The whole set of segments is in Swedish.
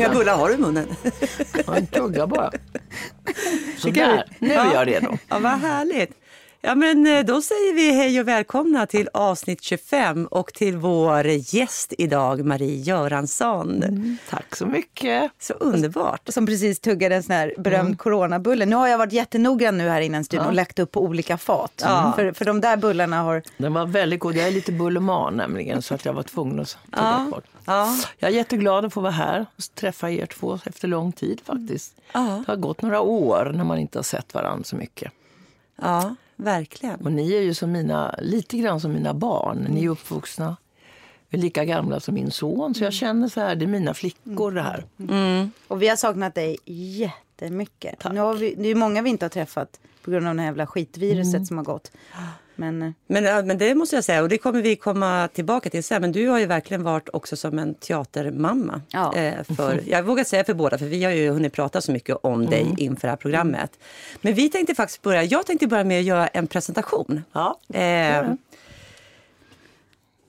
många bullar har du i munnen? En tugga bara. Sådär, nu är jag redo. Ja, vad härligt. Ja, men eh, då säger vi hej och välkomna till avsnitt 25 och till vår gäst idag, Marie Göransson. Mm, tack så mycket. Så underbart. Som precis tuggade en sån här berömd Mm. coronabulle. Nu har jag varit jättenoggrann nu här innan studion och lagt upp på olika fat. Ja. För, för de där bullarna har... Den var väldigt god. Jag är lite bullerman nämligen så att jag var tvungen att ta bort. Ja. Jag är jätteglad att få vara här och träffa er två efter lång tid faktiskt. Ja. Det har gått några år när man inte har sett varandra så mycket. ja, verkligen. Och ni är ju som mina, lite grann som mina barn. Ni är uppvuxna är lika gamla som min son. Så jag känner så här, det är mina flickor det här. Och vi har saknat dig jättemycket. Nu har vi, det är många vi inte har träffat på grund av det här jävla skitviruset Mm. som har gått. Men eh, Men, ja, men det måste jag säga, och det kommer vi komma tillbaka till sen. Men du har ju verkligen varit också som en teatermamma. Ja. Eh, för, jag vågar säga för båda, för vi har ju hunnit prata så mycket om dig inför det här programmet. Men vi tänkte faktiskt börja, jag tänkte börja med att göra en presentation. Ja, Eh,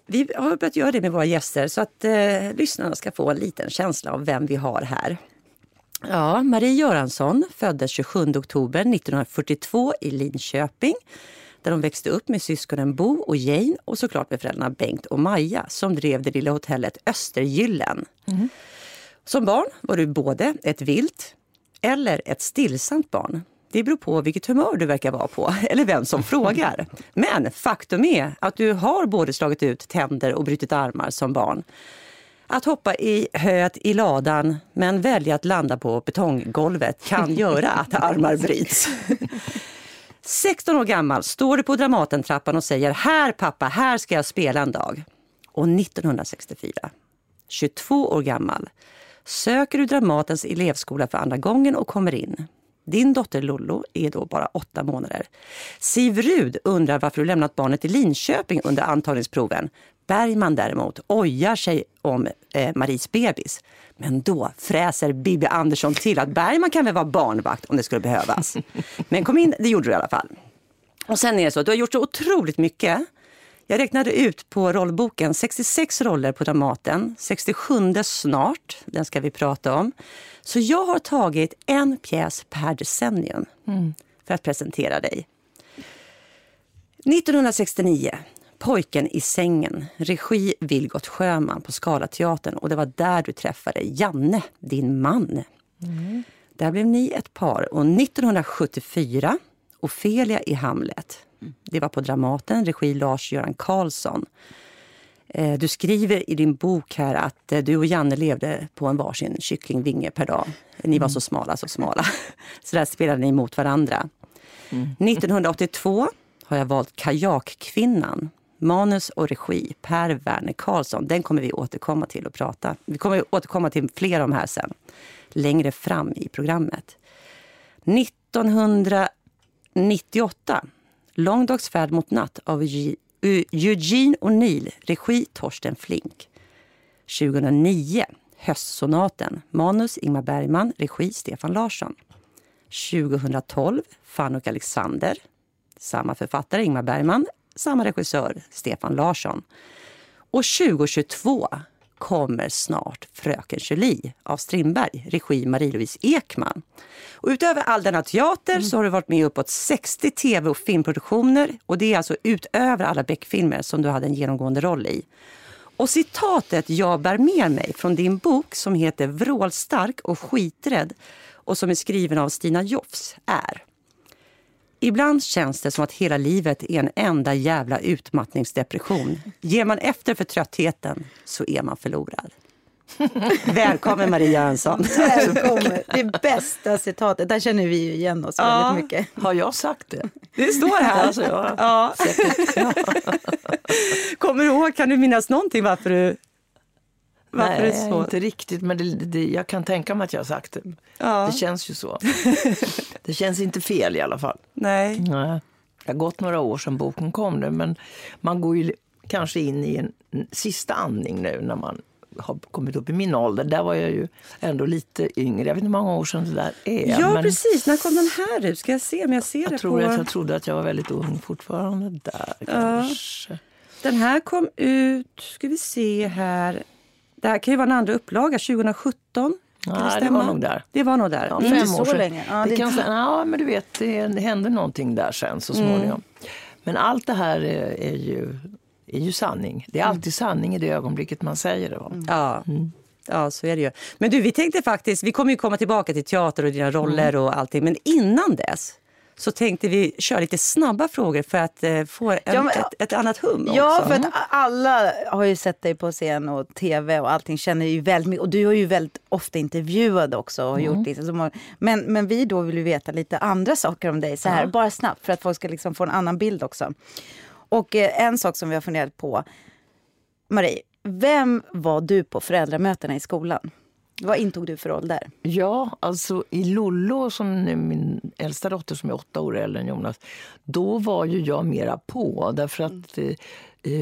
vi har börjat göra det med våra gäster så att eh, lyssnarna ska få en liten känsla av vem vi har här. Ja, Marie Göransson föddes 27 oktober 1942 i Linköping där hon växte upp med syskonen Bo och Jane och såklart med föräldrarna Bengt och Maja som drev det lilla hotellet Östergyllen. Som barn var du både ett vilt eller ett stillsamt barn. Det beror på vilket humör du verkar vara på eller vem som frågar. Men faktum är att du har både slagit ut tänder och brutit armar som barn. Att hoppa i höet i ladan men välja att landa på betonggolvet kan göra att armar bryts. 16 år gammal står du på Dramatentrappan och säger här pappa, här ska jag spela en dag. Och 1964, 22 år gammal, söker du Dramatens elevskola för andra gången och kommer in. Din dotter Lollo är då bara åtta månader. Siv Rud undrar varför du lämnat barnet i Linköping under antagningsproven. Bergman däremot ojar sig om eh, Maries bebis. Men då fräser Bibi Andersson till att Bergman kan väl vara barnvakt om det skulle behövas. Men kom in, det gjorde du i alla fall. Och sen är det så att du har gjort så otroligt mycket. Jag räknade ut på rollboken 66 roller på Dramaten, 67 snart, den ska vi prata om. Så jag har tagit en pjäs per decennium för att presentera dig. 1969, Pojken i sängen, regi Vilgot Sjöman på Scalateatern och det var där du träffade Janne, din man. Där blev ni ett par och 1974, Ofelia i Hamlet. Det var på Dramaten, regi Lars-Göran Karlsson. Eh, Du skriver i din bok här att eh, du och Janne levde på en varsin kycklingvinge per dag. Ni var så smala, så smala. Så där spelade ni mot varandra. 1982 har jag valt Kajakkvinnan. Manus och regi Per Werner Karlsson. Den kommer vi återkomma till och prata. Vi kommer återkomma till fler av de här sen. Längre fram i programmet. 1998. Lång dags färd mot natt av Eugene O'Neill. Regi Torsten Flink. 2009. Höstsonaten. Manus Ingmar Bergman. Regi Stefan Larsson. 2012. Fanny och Alexander. Samma författare, Ingmar Bergman. Samma regissör, Stefan Larsson. Och 2022 kommer snart Fröken Julie av Strindberg, regi Marie-Louise Ekman. Och utöver all denna teater så har du varit med i uppåt 60 tv och filmproduktioner och det är alltså utöver alla Beck-filmer som du hade en genomgående roll i. Och citatet jag bär med mig från din bok som heter Vrålstark och skiträdd och som är skriven av Stina Jofs är Ibland känns det som att hela livet är en enda jävla utmattningsdepression. Ger man efter för tröttheten så är man förlorad. Välkommen Maria Jönsson. Välkommen. Det bästa citatet. Där känner vi ju igen oss Ja. väldigt mycket. har jag sagt det? Det står här. Alltså, jag, Ja. Kommer du ihåg, kan du minnas någonting varför du... Varför Nej, det är så? inte riktigt. Men det, det, jag kan tänka mig att jag har sagt det. Ja. Det känns ju så. det känns inte fel i alla fall. Nej. Nej. Det har gått några år sedan boken kom nu, men man går ju kanske in i en sista andning nu när man har kommit upp i min ålder. Där var jag ju ändå lite yngre. Jag vet inte hur många år sedan det där är. Ja, men precis. När kom den här ut? Ska jag se om jag ser det jag tror på... att jag trodde att jag var väldigt ung fortfarande där kanske. Den här kom ut, ska vi se här, Det här kan ju vara en andra upplaga, 2017. Kan Ja, det det stämma? var nog där. Det var nog där. Ja, Mm. fem Inte så år sedan. länge. Ja, det det- kan, ja, men du vet, det, det hände någonting där sen så småningom. Men allt det här är, är, ju, är ju sanning. Det är alltid sanning i det ögonblicket man säger det. Va? Ja. ja, så är det ju. Men du, vi tänkte faktiskt, vi kommer ju komma tillbaka till teater och dina roller och allting. Men innan dess så tänkte vi köra lite snabba frågor för att eh, få en, Ja, men- ett, ett annat hum Ja, också. för att alla har ju sett dig på scen och tv och allting känner ju väldigt mycket. Och du har ju väldigt ofta intervjuad också. Och har gjort liksom, men, men vi då vill ju veta lite andra saker om dig, så här, bara snabbt för att folk ska liksom få en annan bild också. Och eh, en sak som vi har funderat på, Marie, vem var du på föräldramötena i skolan? Vad intog du för där? Ja, alltså i Lollo, som är min äldsta dotter som är åtta år äldre än Jonas, då var ju jag mera på. Därför att eh, eh,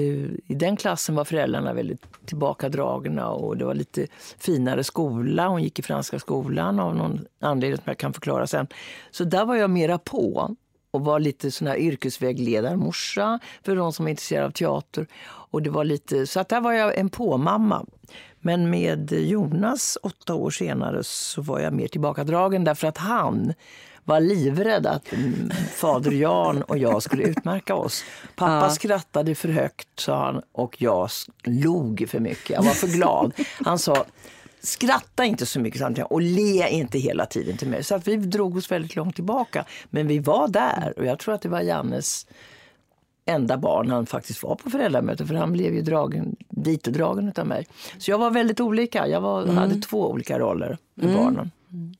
i den klassen var föräldrarna väldigt tillbakadragna och det var lite finare skola. Hon gick i franska skolan av någon anledning som jag kan förklara sen. Så där var jag mera på och var lite sån här yrkesvägledarmorsa för de som är intresserade av teater. Och det var lite, så att där var jag en påmamma. Men med Jonas åtta år senare så var jag mer tillbakadragen därför att han var livrädd att fader Jan och jag skulle utmärka oss. Pappa Ja. skrattade för högt, sa han, och jag log för mycket. Jag var för glad. Han sa, skratta inte så mycket samtidigt och le inte hela tiden till mig. Så att vi drog oss väldigt långt tillbaka. Men vi var där och jag tror att det var Jannes enda barn han faktiskt var på föräldramöte för han blev ju dragen, dit och dragen av mig. Så jag var väldigt olika. Jag var, hade två olika roller med barnen.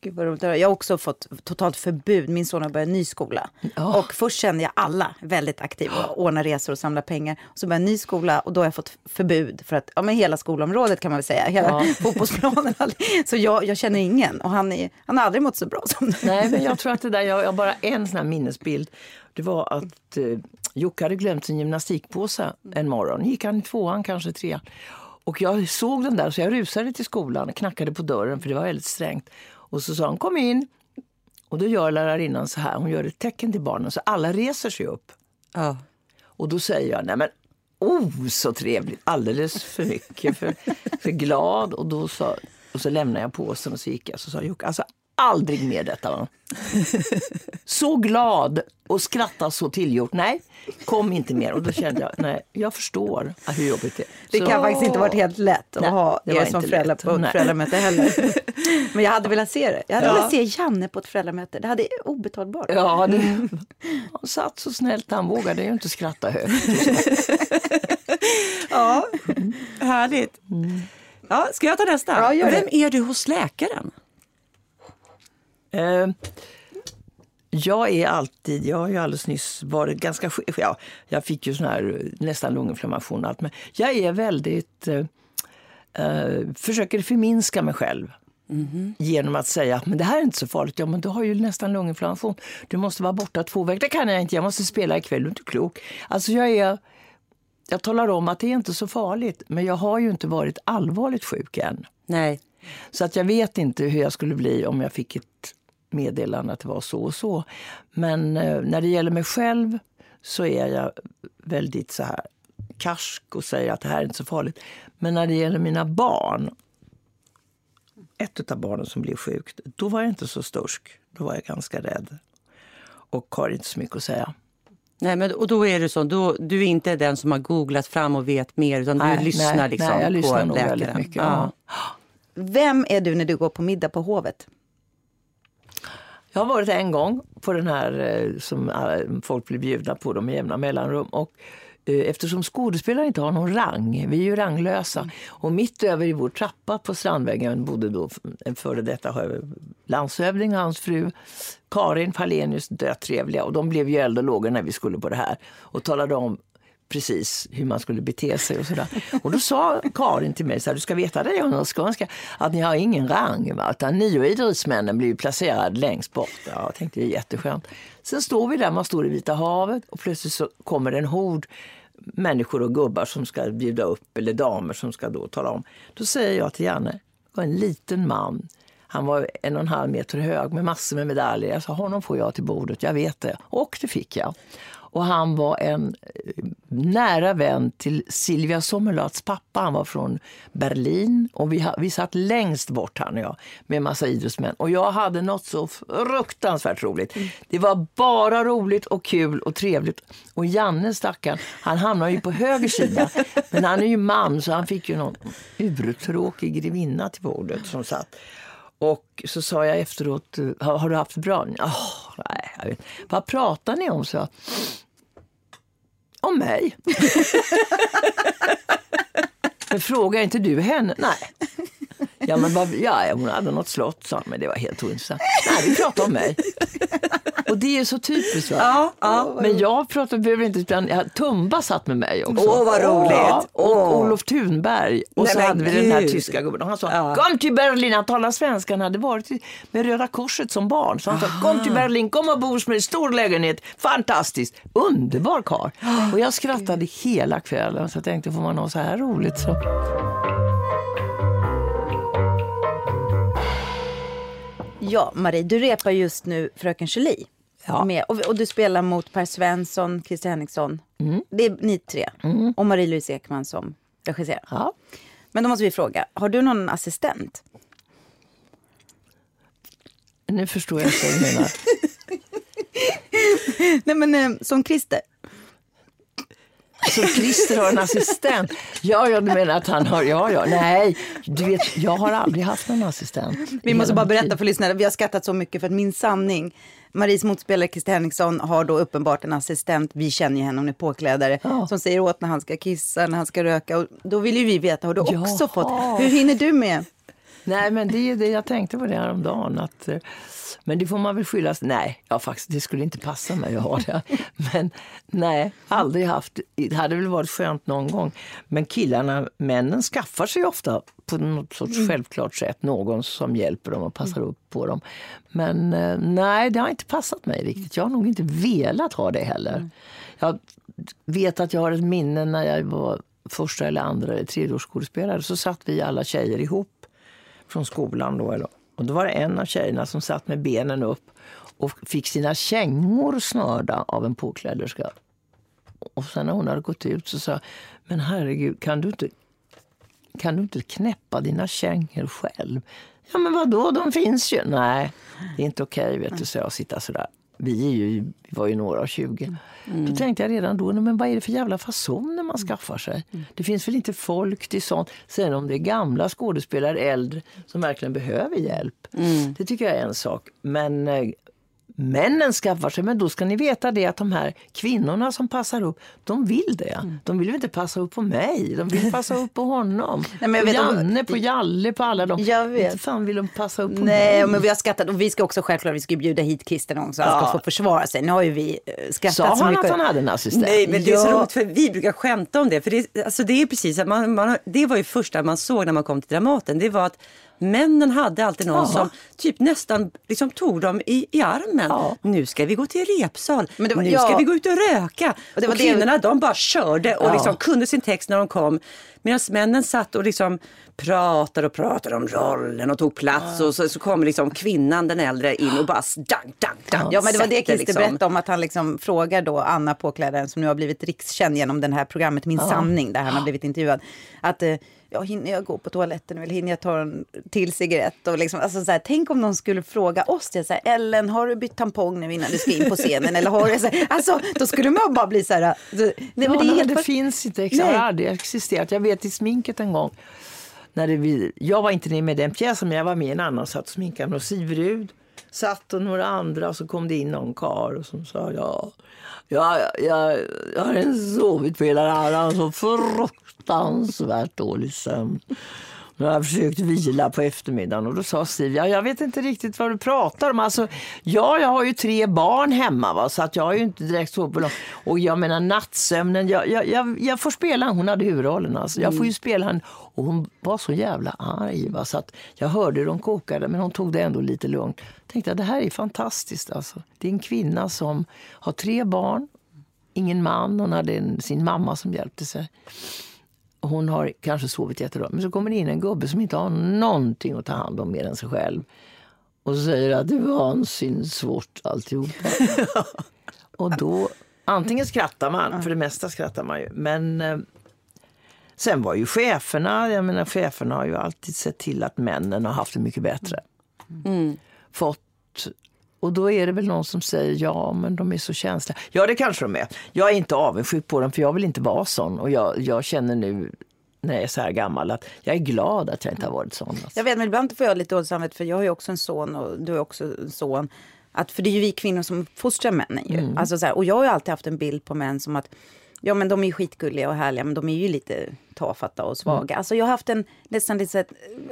Gud vad roligt. Jag har också fått totalt förbud. Min son har börjat en ny skola. Ja. Och först kände jag alla väldigt aktiva ordna resor och samla pengar. Och så började en ny skola och då har jag fått förbud för att, ja men hela skolområdet kan man väl säga, hela Ja. fotbollsplanen. Så jag, jag känner ingen och han, är, han har aldrig mått så bra som nu. Nej, men jag tror att det där, jag jag har bara en sån här minnesbild. Det var att eh, Jocke hade glömt sin gymnastikpåse en morgon. Gick han i tvåan, kanske trean. Och jag såg den där så jag rusade till skolan och knackade på dörren för det var väldigt strängt. Och så sa han kom in. Och då gör lärarinnan så här, hon gör ett tecken till barnen så alla reser sig upp. Ja. Och då säger jag, nej men oh så trevligt, alldeles för mycket, för, för glad. Och, då sa, och så lämnade jag påsen och så gick jag. Så sa Jocke, alltså aldrig mer detta. Va? Så glad och skratta så tillgjort. Nej, kom inte mer. Och då kände jag, nej, jag förstår hur jobbigt det är. Det Så- kan faktiskt inte varit helt lätt att Nej, ha det var er som föräldrar lätt. på ett Nej. föräldramöte heller. Men jag hade velat se det. Jag hade Ja. velat se Janne på ett föräldramöte. Det hade obetalbart. Ja, det, han satt så snällt, han vågade ju inte skratta högt. ja, härligt. Ja, ska jag ta nästa? Ja. Vem är du hos läkaren? Eh, jag är alltid, jag har ju alldeles nyss varit ganska sjuk, ja, jag fick ju sån här eh, nästan lunginflammation och allt, men jag är väldigt, eh, eh, försöker förminska mig själv. Genom att säga att men det här är inte så farligt. Ja, men du har ju nästan lunginflammation. Du måste vara borta två veckor. Det kan jag inte. Jag måste spela ikväll. Du är inte klok. Alltså jag är... Jag talar om att det är inte så farligt. Men jag har ju inte varit allvarligt sjuk än. Nej. Så att jag vet inte hur jag skulle bli om jag fick ett meddelande att det var så och så. Men eh, när det gäller mig själv så är jag väldigt så här karsk och säger att det här är inte så farligt. Men när det gäller mina barn, ett av barnen som blev sjukt, då var jag inte så stursk. Då var jag ganska rädd och har inte så mycket att säga. Nej, men, och då är det så, då, du är inte den som har googlat fram och vet mer utan du lyssnar nej, liksom nej, jag på lyssnar nog läkaren. mycket. Ja. Ja. Vem är du när du går på middag på Hovet? Jag har varit en gång på den här eh, som eh, folk blir bjudna på med jämna mellanrum. Och, eh, eftersom skådespelare inte har någon rang, vi är ju ranglösa. Och mitt över i vår trappa på Strandvägen bodde då en före detta hö- landshövding och hans fru Karin Fallenius, dötrevliga. Och de blev ju eld och lågor när vi skulle på det här och talade om precis hur man skulle bete sig och sådär. Och då sa Karin till mig så här, du ska veta det jag skånska, att ni har ingen rang, va? utan ni och idrottsmännen blir placerade längst bort. Ja, jag tänkte det är jätteskönt. Sen står vi där, man står i Vita havet och plötsligt så kommer en hord människor och gubbar som ska bjuda upp, eller damer som ska då tala om. Då säger jag till Janne, det var en liten man, han var en och en halv meter hög med massor med medaljer. Jag sa, honom får jag till bordet, jag vet det. Och det fick jag. Och han var en eh, nära vän till Silvia Sommerlaths pappa. Han var från Berlin och vi, vi satt längst bort han och jag med en massa idrottsmän. Och jag hade något så fruktansvärt roligt. Mm. Det var bara roligt och kul och trevligt. Och Janne stackaren, han hamnade ju på höger sida. Men han är ju man så han fick ju någon urtråkig grevinna till bordet som satt. Och så sa jag efteråt, har, har du haft det bra? Oh, nej, jag vet. Vad pratar ni om? Så om mig. Men frågar inte du henne? Nej. Ja, men vad, ja, hon hade något slott, sa men det var helt ointressant. Nej, vi pratar om mig. Och det är så typiskt. Va? Ja, ja. Men jag pratar, behöver inte, utan Tumba satt med mig också. Åh, vad roligt! Ja, och oh. Olof Thunberg. Och Nej, så hade vi den här tyska gubben. Och han sa, ja. kom till Berlin. Han talade svenska. Han hade varit med Röda Korset som barn. Så han Aha. sa, kom till Berlin, kom och bo hos mig. Stor lägenhet. Fantastiskt. Underbar karl. Och jag skrattade hela kvällen. Så jag tänkte, får man ha så här roligt så... Ja, Marie, du repar just nu Fröken Julie. Ja. Med, och, och, du spelar mot Per Svensson, Christer Henriksson. Mm. Det är ni tre. Mm. Och Marie-Louise Ekman som regisserar. Ja. Men då måste vi fråga, har du någon assistent? Nu förstår jag inte vad du menar. Nej men eh, som Christer. Så Christer har en assistent. Ja, ja, du menar att han har... Ja, ja. Nej, du vet, jag har aldrig haft någon assistent. Vi måste bara berätta för lyssnarna. Vi har skattat så mycket för att min sanning Maries motspelare Christer Henriksson har då uppenbart en assistent, vi känner ju henne, hon är påklädare, ja. som säger åt när han ska kissa, när han ska röka. Och då vill ju vi veta, har du också Jaha. fått? Hur hinner du med? Nej, men det är det jag tänkte på det häromdagen. Att, men det får man väl skylla Nej, ja, faktiskt, det skulle inte passa mig att ha det. Men nej, aldrig haft. Det hade väl varit skönt någon gång. Men killarna, männen skaffar sig ofta på något sorts mm. självklart sätt någon som hjälper dem och passar upp på dem. Men eh, nej, det har inte passat mig riktigt. Jag har nog inte velat ha det heller. Mm. Jag vet att jag har ett minne när jag var första eller andra eller tredje års skådespelare så satt vi alla tjejer ihop från skolan. Då, och då var det en av tjejerna som satt med benen upp och fick sina kängor snörda av en påkläderska. Och sen när hon hade gått ut så sa men herregud, kan du inte, kan du inte knäppa dina kängor själv? Ja men vadå, de finns ju. Nej, det är inte okej okay, vet du, så jag sitta sådär vi, är ju, vi var ju några av 20. Mm. Då tänkte jag redan då, men vad är det för jävla fasoner man skaffar sig? Mm. Det finns väl inte folk till sånt. Sen om det är gamla skådespelare, äldre, som verkligen behöver hjälp. Mm. Det tycker jag är en sak. Men eh, männen skaffar sig. Men då ska ni veta det att de här kvinnorna som passar upp, de vill det. Mm. De vill inte passa upp på mig, de vill passa upp på honom. Nej, men vet Janne, på Jalle, på alla dem. Jag vet. Inte fan vill de passa upp på Nej, mig. men vi har skattat och vi ska också självklart vi ska bjuda hit Christer någon så han ja. ska få försvara sig. Nu har ju vi eh, skrattat Sa så han att han hade en assistent? Nej, men det är så roligt för vi brukar skämta om det. För det, alltså det är precis man, man, det var ju första man såg när man kom till Dramaten. Det var att Männen hade alltid någon Aha. som typ nästan liksom tog dem i, i armen. Ja. Nu ska vi gå till repsal, var, nu ja. ska vi gå ut och röka. Och, det var och kvinnorna det... de bara körde och ja. liksom kunde sin text när de kom. Medan männen satt och liksom pratade och pratade om rollen och tog plats. Och så, så kom liksom kvinnan, den äldre, in och bara dang, dang, dang. Ja, men det var det Christer liksom. berättade om, att han liksom frågar då Anna påklädaren som nu har blivit rikskänd genom det här programmet Min sanning, där han har blivit intervjuad. Att eh, ja, hinner jag gå på toaletten eller hinner jag ta en till cigarett? Och liksom, alltså, så här, tänk om någon skulle fråga oss det, så här, Ellen, har du bytt tampong nu innan du ska in på scenen? eller har du, så här, alltså, då skulle man bara bli så här... Nej, men det, är helt... det finns inte, det har aldrig existerat. Jag vet i sminket en gång, när det, jag var inte med i den pjäsen, men jag var med i en annan, satt och sminkade och Sivrud satt och några andra och så kom det in någon karl som sa ja, jag, jag, jag har sovit på hela natten, så fruktansvärt dålig sömn. Nu har jag försökt vila på eftermiddagen och då sa Steve, ja, jag vet inte riktigt vad du pratar om. Alltså, ja, jag har ju tre barn hemma va, så att jag har ju inte direkt sovit på dem. Och jag menar nattsömnen, jag, jag, jag, jag får spela, hon hade huvudrollen alltså. Jag får ju spela henne och hon var så jävla arg va, så att jag hörde hur de kokade men hon tog det ändå lite lugnt. Tänkte att det här är fantastiskt alltså. Det är en kvinna som har tre barn, ingen man, hon hade en, sin mamma som hjälpte sig hon har kanske sovit jättebra. Men så kommer det in en gubbe som inte har någonting att ta hand om mer än sig själv. Och säger att det är vansinnigt svårt alltihopa. och då Antingen skrattar man, för det mesta skrattar man ju. Men eh, sen var ju cheferna, jag menar cheferna har ju alltid sett till att männen har haft det mycket bättre. Fått och då är det väl någon som säger ja, men de är så känsliga. Ja, det kanske de är. Jag är inte avundsjuk på dem, för jag vill inte vara sån. Och jag, jag känner nu när jag är så här gammal att jag är glad att jag inte har varit sån. Alltså. Jag vet, men ibland får jag lite dåligt samvete för jag har ju också en son och du har också en son. Att, för det är ju vi kvinnor som fostrar männen ju. Mm. Alltså, så här, och jag har ju alltid haft en bild på män som att Ja men de är ju skitgulliga och härliga men de är ju lite tafatta och svaga. Mm. Alltså jag har haft en nästan lite så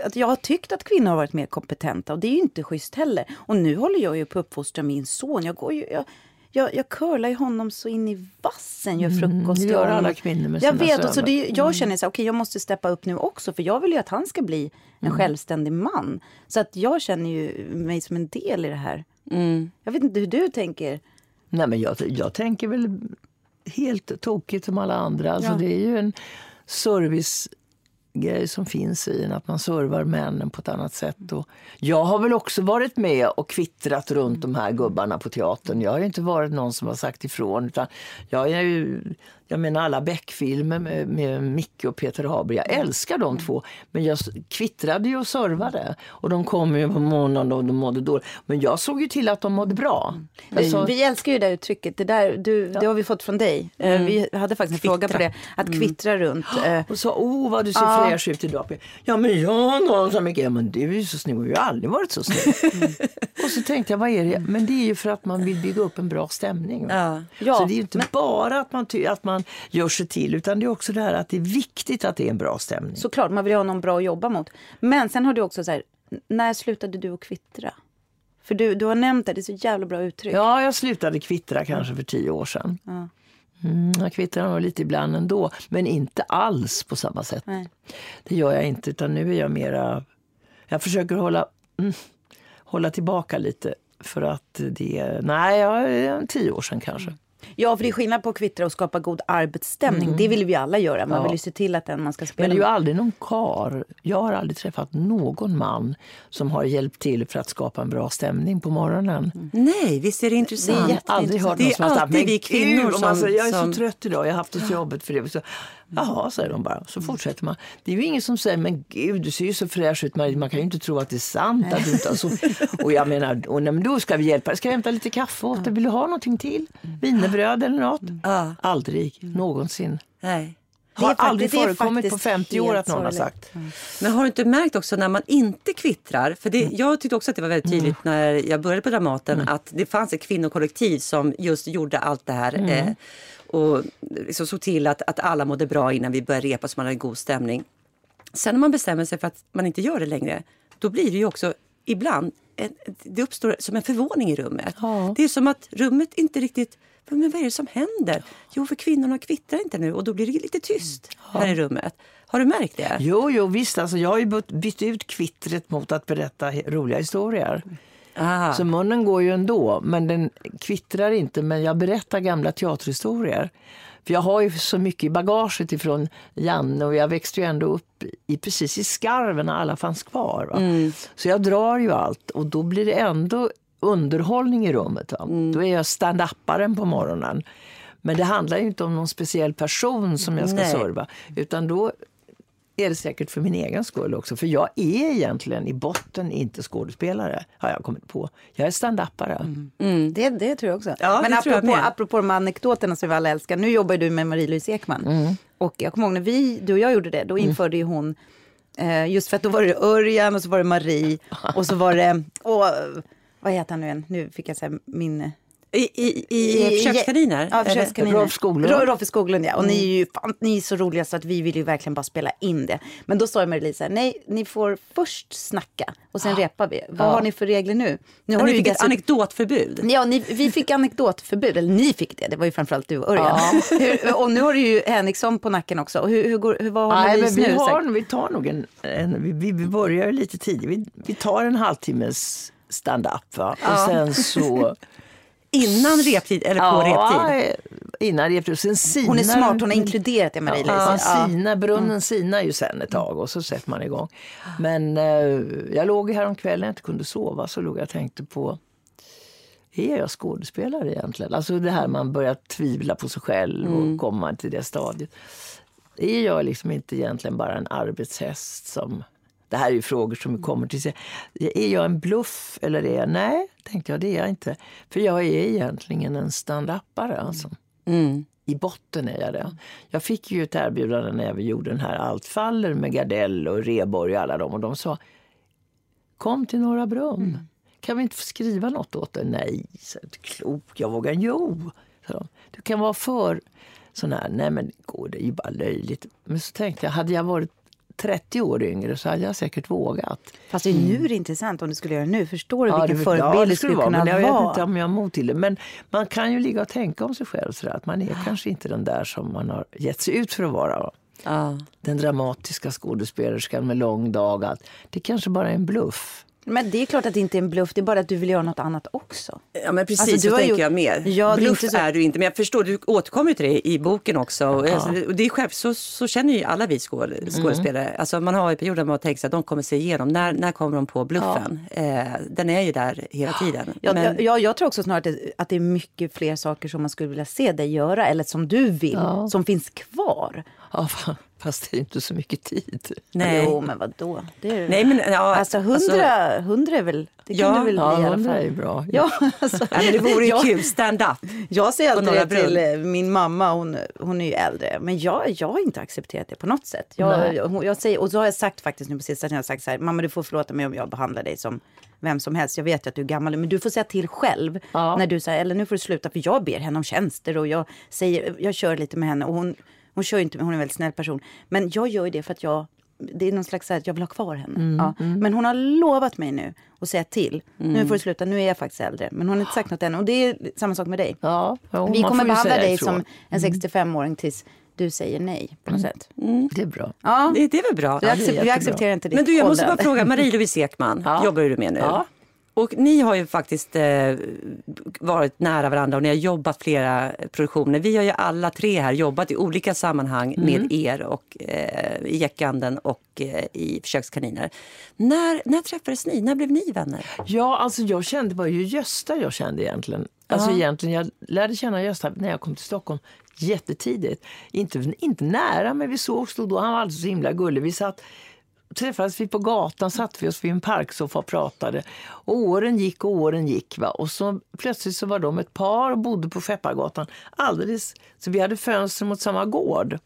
att, jag har tyckt att kvinnor har varit mer kompetenta och det är ju inte schysst heller. Och nu håller jag ju på att uppfostra min son. Jag går ju, jag, jag, jag curlar ju honom så in i vassen, gör frukost. det gör alla kvinnor med Jag sina vet, och så det, jag känner så här, okej jag måste steppa upp nu också för jag vill ju att han ska bli en självständig man. Så att jag känner ju mig som en del i det här. Jag vet inte hur du tänker. Nej, men jag, jag tänker väl helt tokigt som alla andra. Alltså, Ja. Det är ju en servicegrej som finns i en, att man servar männen på ett annat sätt. Och jag har väl också varit med och kvittrat runt de här gubbarna på teatern. Jag har inte varit någon som har sagt ifrån. Utan jag är ju, jag menar alla Beck-filmer med, med Micke och Peter Haber. Jag älskar de två. Men jag kvittrade ju och servade. Och de kom ju på månaden och de mådde dåligt. Men jag såg ju till att de mådde bra. Alltså, vi älskar ju det uttrycket. Det, där, du, det har vi fått från dig. Eh, Vi hade faktiskt en fråga på det. Att kvittra runt. eh, Och sa, åh vad du ser fräsch ut idag. Ja men jag har så mycket. Ja men du är ju så snygg jag har aldrig varit så snygg. och så tänkte jag, vad är det? Men det är ju för att man vill bygga upp en bra stämning. Ja. Ja, så det är ju inte bara att man, ty- att man gör sig till utan det är också det här att det är viktigt att det är en bra stämning. Såklart, man vill ha någon bra att jobba mot. Men sen har du också så här, när slutade du att kvittra? För du, du har nämnt det, det är så jävla bra uttryck. Ja, jag slutade kvittra kanske för tio år sedan. Ja. Mm, jag kvittrar nog lite ibland ändå, men inte alls på samma sätt. Nej. Det gör jag inte, utan nu är jag mera... Jag försöker hålla, mm, hålla tillbaka lite för att det... Nej, jag är tio år sedan kanske. Ja, för det är skillnad på att kvittra och skapa god arbetsstämning. Det vill vi alla göra. Man Ja. vill ju se till att den man ska spela Men det är ju aldrig någon kar. Jag har aldrig träffat någon man som har hjälpt till för att skapa en bra stämning på morgonen. Nej, visst är det intressant? Det är Aldrig hört Det är alltid "Men vi gud", kvinnor man som- säger, jag är som- så trött idag, jag har haft det så jobbigt för det. Så, Jaha, säger de bara. Så fortsätter man. Det är ju ingen som säger, men gud du ser ju så fräsch ut Marie. Man kan ju inte tro att det är sant. Att du inte har så... Och jag menar, och, nej, men då ska vi hjälpa dig. Ska jag hämta lite kaffe åt dig? Vill du ha någonting till? Wienerbröd eller något? Ja. Aldrig, någonsin. Nej. Det Har faktiskt- aldrig förekommit på faktiskt 50 år att någon har sagt. Men har du inte märkt också när man inte kvittrar? För det, jag tyckte också att det var väldigt tydligt när jag började på Dramaten att det fanns ett kvinnokollektiv som just gjorde allt det här. Eh, och liksom såg till att, att alla mådde bra innan vi började repa så man hade god stämning. Sen när man bestämmer sig för att man inte gör det längre, då blir det ju också ibland, en, det uppstår som en förvåning i rummet. Ja. Det är som att rummet inte riktigt, men vad är det som händer? Jo, för kvinnorna kvittrar inte nu och då blir det lite tyst här i rummet. Har du märkt det? Jo, jo visst. Alltså, jag har ju bytt- ut kvittret mot att berätta roliga historier. Ah. Så munnen går ju ändå, men den kvittrar inte. Men jag berättar gamla teaterhistorier. För jag har ju så mycket i bagaget ifrån Janne och jag växte ju ändå upp i, precis i skarven när alla fanns kvar. Va? Så jag drar ju allt och då blir det ändå underhållning i rummet. Va? Då är jag stand-uparen på morgonen. Men det handlar ju inte om någon speciell person som jag ska Nej. serva. Utan då är det säkert för min egen skull också. För jag är egentligen i botten inte skådespelare, har jag kommit på. Jag är stand-upare. Det, det tror jag också. Ja, Men tror jag apropå, apropå de anekdoterna som vi alla älskar. Nu jobbar du med Marie-Louise Ekman. Och jag kommer ihåg när vi, du och jag gjorde det, då införde ju hon, eh, just för att då var det Örjan och så var det Marie och så var det, och, vad heter han nu igen? Nu fick jag säga min... I, i, i, försökskaniner? Ja, försökskaniner. Rolf Skoglund. Ro- Rolf Skoglund, ja. Och ni är ju fan, ni är så roliga så att vi vill ju verkligen bara spela in det. Men då sa Marie-Louise så här, nej, ni får först snacka och sen repar vi. Vad har ni för regler nu? Nu Har ni fick ett anekdotförbud? Ja, ni, vi fick anekdotförbud, eller ni fick det, det var ju framförallt du och Örjan. Hur, och nu har du ju Henriksson på nacken också. Och Hur, hur går, hur, vad har Nej, men vi, nu har, vi tar nog en, en vi, vi, börjar lite tidigt. Vi, vi tar en halvtimmes stand-up. Va? Och sen så... Innan reptid eller på reptid? innan reptid. Sen sinar Hon är smart, hon har inkluderat det Marie-Louise. Ja, Ja. sina, brunnen sinar ju sen ett tag och så sätter man igång. Men eh, jag låg här om kvällen jag inte kunde sova så låg jag och tänkte på är jag skådespelare egentligen? Alltså det här man börjar tvivla på sig själv och Mm. komma till det stadiet. Är jag liksom inte egentligen bara en arbetshäst som... Det här är frågor som kommer till sig. Är jag en bluff eller är jag... Nej, tänkte jag, det är jag inte. För jag är egentligen en stand-upare alltså. Mm. I botten är jag det. Jag fick ju ett erbjudande när vi gjorde den här Allt faller med Gardell och Reborg och alla dem. Och de sa Kom till Norra Brunn. Kan vi inte få skriva något åt dig? Nej, så är klok. Jag vågar. Jo, de. Du kan vara för sån här. Nej, men går det är ju bara löjligt. Men så tänkte jag, hade jag varit 30 år yngre så hade jag säkert vågat. Fast det är nu det är intressant om du skulle göra det nu. Förstår du Ja, vilken det- förebild ja, du skulle vara, kunna men Jag vet vara? inte om jag har mod till det. Men man kan ju ligga och tänka om sig själv sådär, att man är kanske inte den där som man har gett sig ut för att vara. va? Ja. Den dramatiska skådespelerskan med lång dag. Allt. Det kanske bara är en bluff. Men det är klart att det inte är en bluff, det är bara att du vill göra något annat också. Ja men precis, Alltså, du så har tänker ju- jag mer. Ja, det är Bluff inte så- är du inte, men jag förstår, du återkommer till det i boken också. Och alltså, och det är själv, så, så känner ju alla vi skåd, skådespelare. Alltså man har ju perioder där man tänker att de kommer se igenom, när, när kommer de på bluffen? Eh, den är ju där hela tiden. Jag, men, jag, jag, jag tror också snarare att det, att det är mycket fler saker som man skulle vilja se dig göra eller som du vill, Ja. som finns kvar. Ja, fa- fast det är inte så mycket tid. nej. Jo, men vadå? Det är, nej men ja, alltså hundra, hundra är väl, det kan Ja, du väl Ja, bli i alla är fall. ju bra. Ja, alltså, Ja, men det vore ju kul, stand-up. Jag säger alltid det till Brunn. eh, min mamma, hon, hon är ju äldre. Men jag, jag har inte accepterat det på något sätt. Jag, jag, jag säger, och så har jag sagt faktiskt nu på sista, jag har sagt så här, mamma du får förlåta mig om jag behandlar dig som vem som helst. Jag vet ju att du är gammal, men du får säga till själv. Ja. När du säger, eller nu får du sluta, för jag ber henne om tjänster och jag, säger, jag kör lite med henne. Och hon, hon kör ju inte, hon är en väldigt snäll person. Men jag gör ju det för att jag, det är någon slags att jag vill ha kvar henne. ja. Men hon har lovat mig nu att säga till. Nu får du sluta, nu är jag faktiskt äldre. Men hon har inte sagt något än. Och det är samma sak med dig. Ja, jo, Vi kommer behandla dig ifrån. som en 65-åring tills du säger nej på något sätt. Det är bra. Ja, Det, det är väl bra. är accept, vi accepterar inte ditt Men du, jag måste bara fråga, Marie-Louise Ekman Ja. jobbar du med nu. Ja. Och ni har ju faktiskt eh, varit nära varandra och ni har jobbat flera produktioner. Vi har ju alla tre här jobbat i olika sammanhang Mm. med er och eh, i Jäckanden och eh, i Försökskaniner. När, när träffades ni? När blev ni vänner? Ja, alltså jag kände, det var ju Gösta jag kände egentligen. Alltså egentligen, jag lärde känna Gösta när jag kom till Stockholm jättetidigt. Inte, inte nära, men vi såg stod då. Han var alltid så himla gullig. Vi satt, träffades vi på gatan, satt vi oss vid en parksoffa och pratade. Och åren gick och åren gick. Va? Och så plötsligt så var de ett par och bodde på Skeppargatan. Alldeles, så vi hade fönster mot samma gård.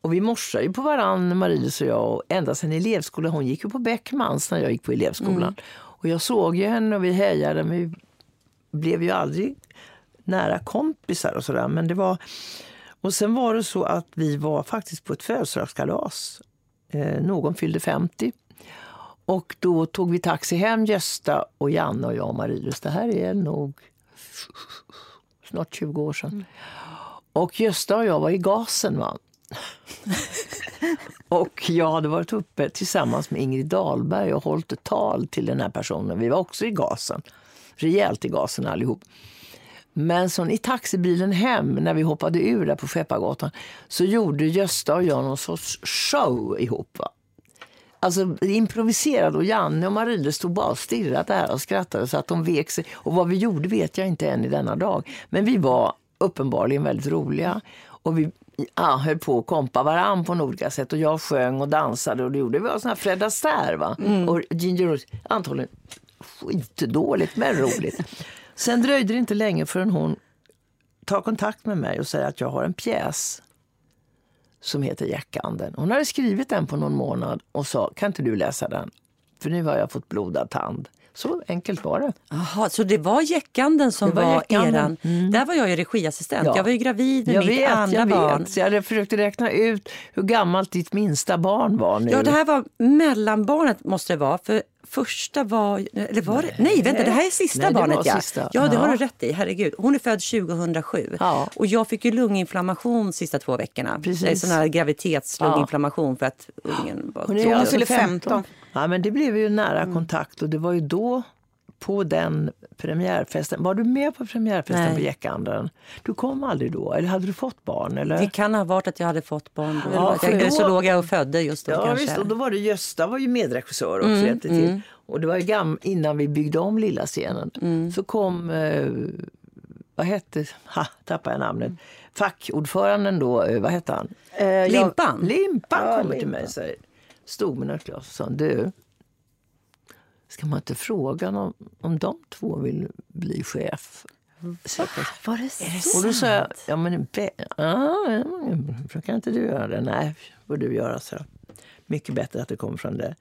Och vi morsade ju på varann, Marie och jag, och ända sedan elevskolan. Hon gick ju på Beckmans när jag gick på elevskolan. Och jag såg ju henne och vi hejade, men vi blev ju aldrig nära kompisar och sådär. Men det var... Och sen var det så att vi var faktiskt på ett födelsedagskalas. Eh, någon fyllde 50. Och då tog vi taxi hem, Gösta och Janne och jag och Marie-Louise. Det här är nog snart 20 år sedan. Och Gösta och jag var i gasen. Va? och jag hade varit uppe tillsammans med Ingrid Dahlberg och hållit ett tal till den här personen. Vi var också i gasen. Rejält i gasen allihop. Men i taxibilen hem, när vi hoppade ur där på Skeppargatan, så gjorde Gösta och jag någon sorts show ihop. Va? Alltså improviserade och Janne och Marie stod bara och stirrade där och skrattade så att de vek sig. Och vad vi gjorde vet jag inte än i denna dag. Men vi var uppenbarligen väldigt roliga. Och vi ja, höll på att kompa varann på olika sätt. Och jag sjöng och dansade och det gjorde vi. var sån här Fred Astaire va? Och Ginger Rose, antagligen skitdåligt men roligt. Sen dröjde det inte länge förrän hon tar kontakt med mig och säger att jag har en pjäs som heter Jackanden. Hon hade skrivit den på någon månad och sa, kan inte du läsa den? För nu har jag fått blodad tand. Så enkelt var det. Jaha, så det var Jäckanden som Det var var, eran... Där var jag ju regiassistent. Ja. Jag var ju gravid med Jag mitt vet, andra jag barn. vet. Så jag hade försökt räkna ut hur gammalt ditt minsta barn var nu. Ja, det här var mellanbarnet måste det vara. För första var... Eller var det? Nej, vänta, det här är sista Nej, barnet. Ja, sista. ja det Ja. har du rätt i. Herregud. Hon är född 2007. Ja. Och jag fick ju lunginflammation sista två veckorna. Precis. Det är sån här graviditetslunginflammation för att ungen var Hon är alltså fyller 15. 15. Ja, men det blev ju nära kontakt och det var ju då på den premiärfesten. Var du med på premiärfesten Nej. på Gäckanden? Du kom aldrig då? Eller hade du fått barn? Eller? Det kan ha varit att jag hade fått barn då. Ja, jag, eller så då- låg jag och födde just då Ja kanske. visst, och då var det Gösta var ju medregissör också. Mm, till. Och det var ju gam- innan vi byggde om lilla scenen. Mm. Så kom, eh, vad hette, ha, tappade jag namnet, fackordföranden då, eh, vad hette han? Eh, jag- Limpan? Limpan Ja, kommer till Limpan. mig och säger, stod med något glas och sa, du, ska man inte fråga om, om de två vill bli chef? Var det så? Och då sa jag, ja men be, ja, ja, kan inte du göra det? Nej, får du göra så. Mycket bättre att det kommer från det.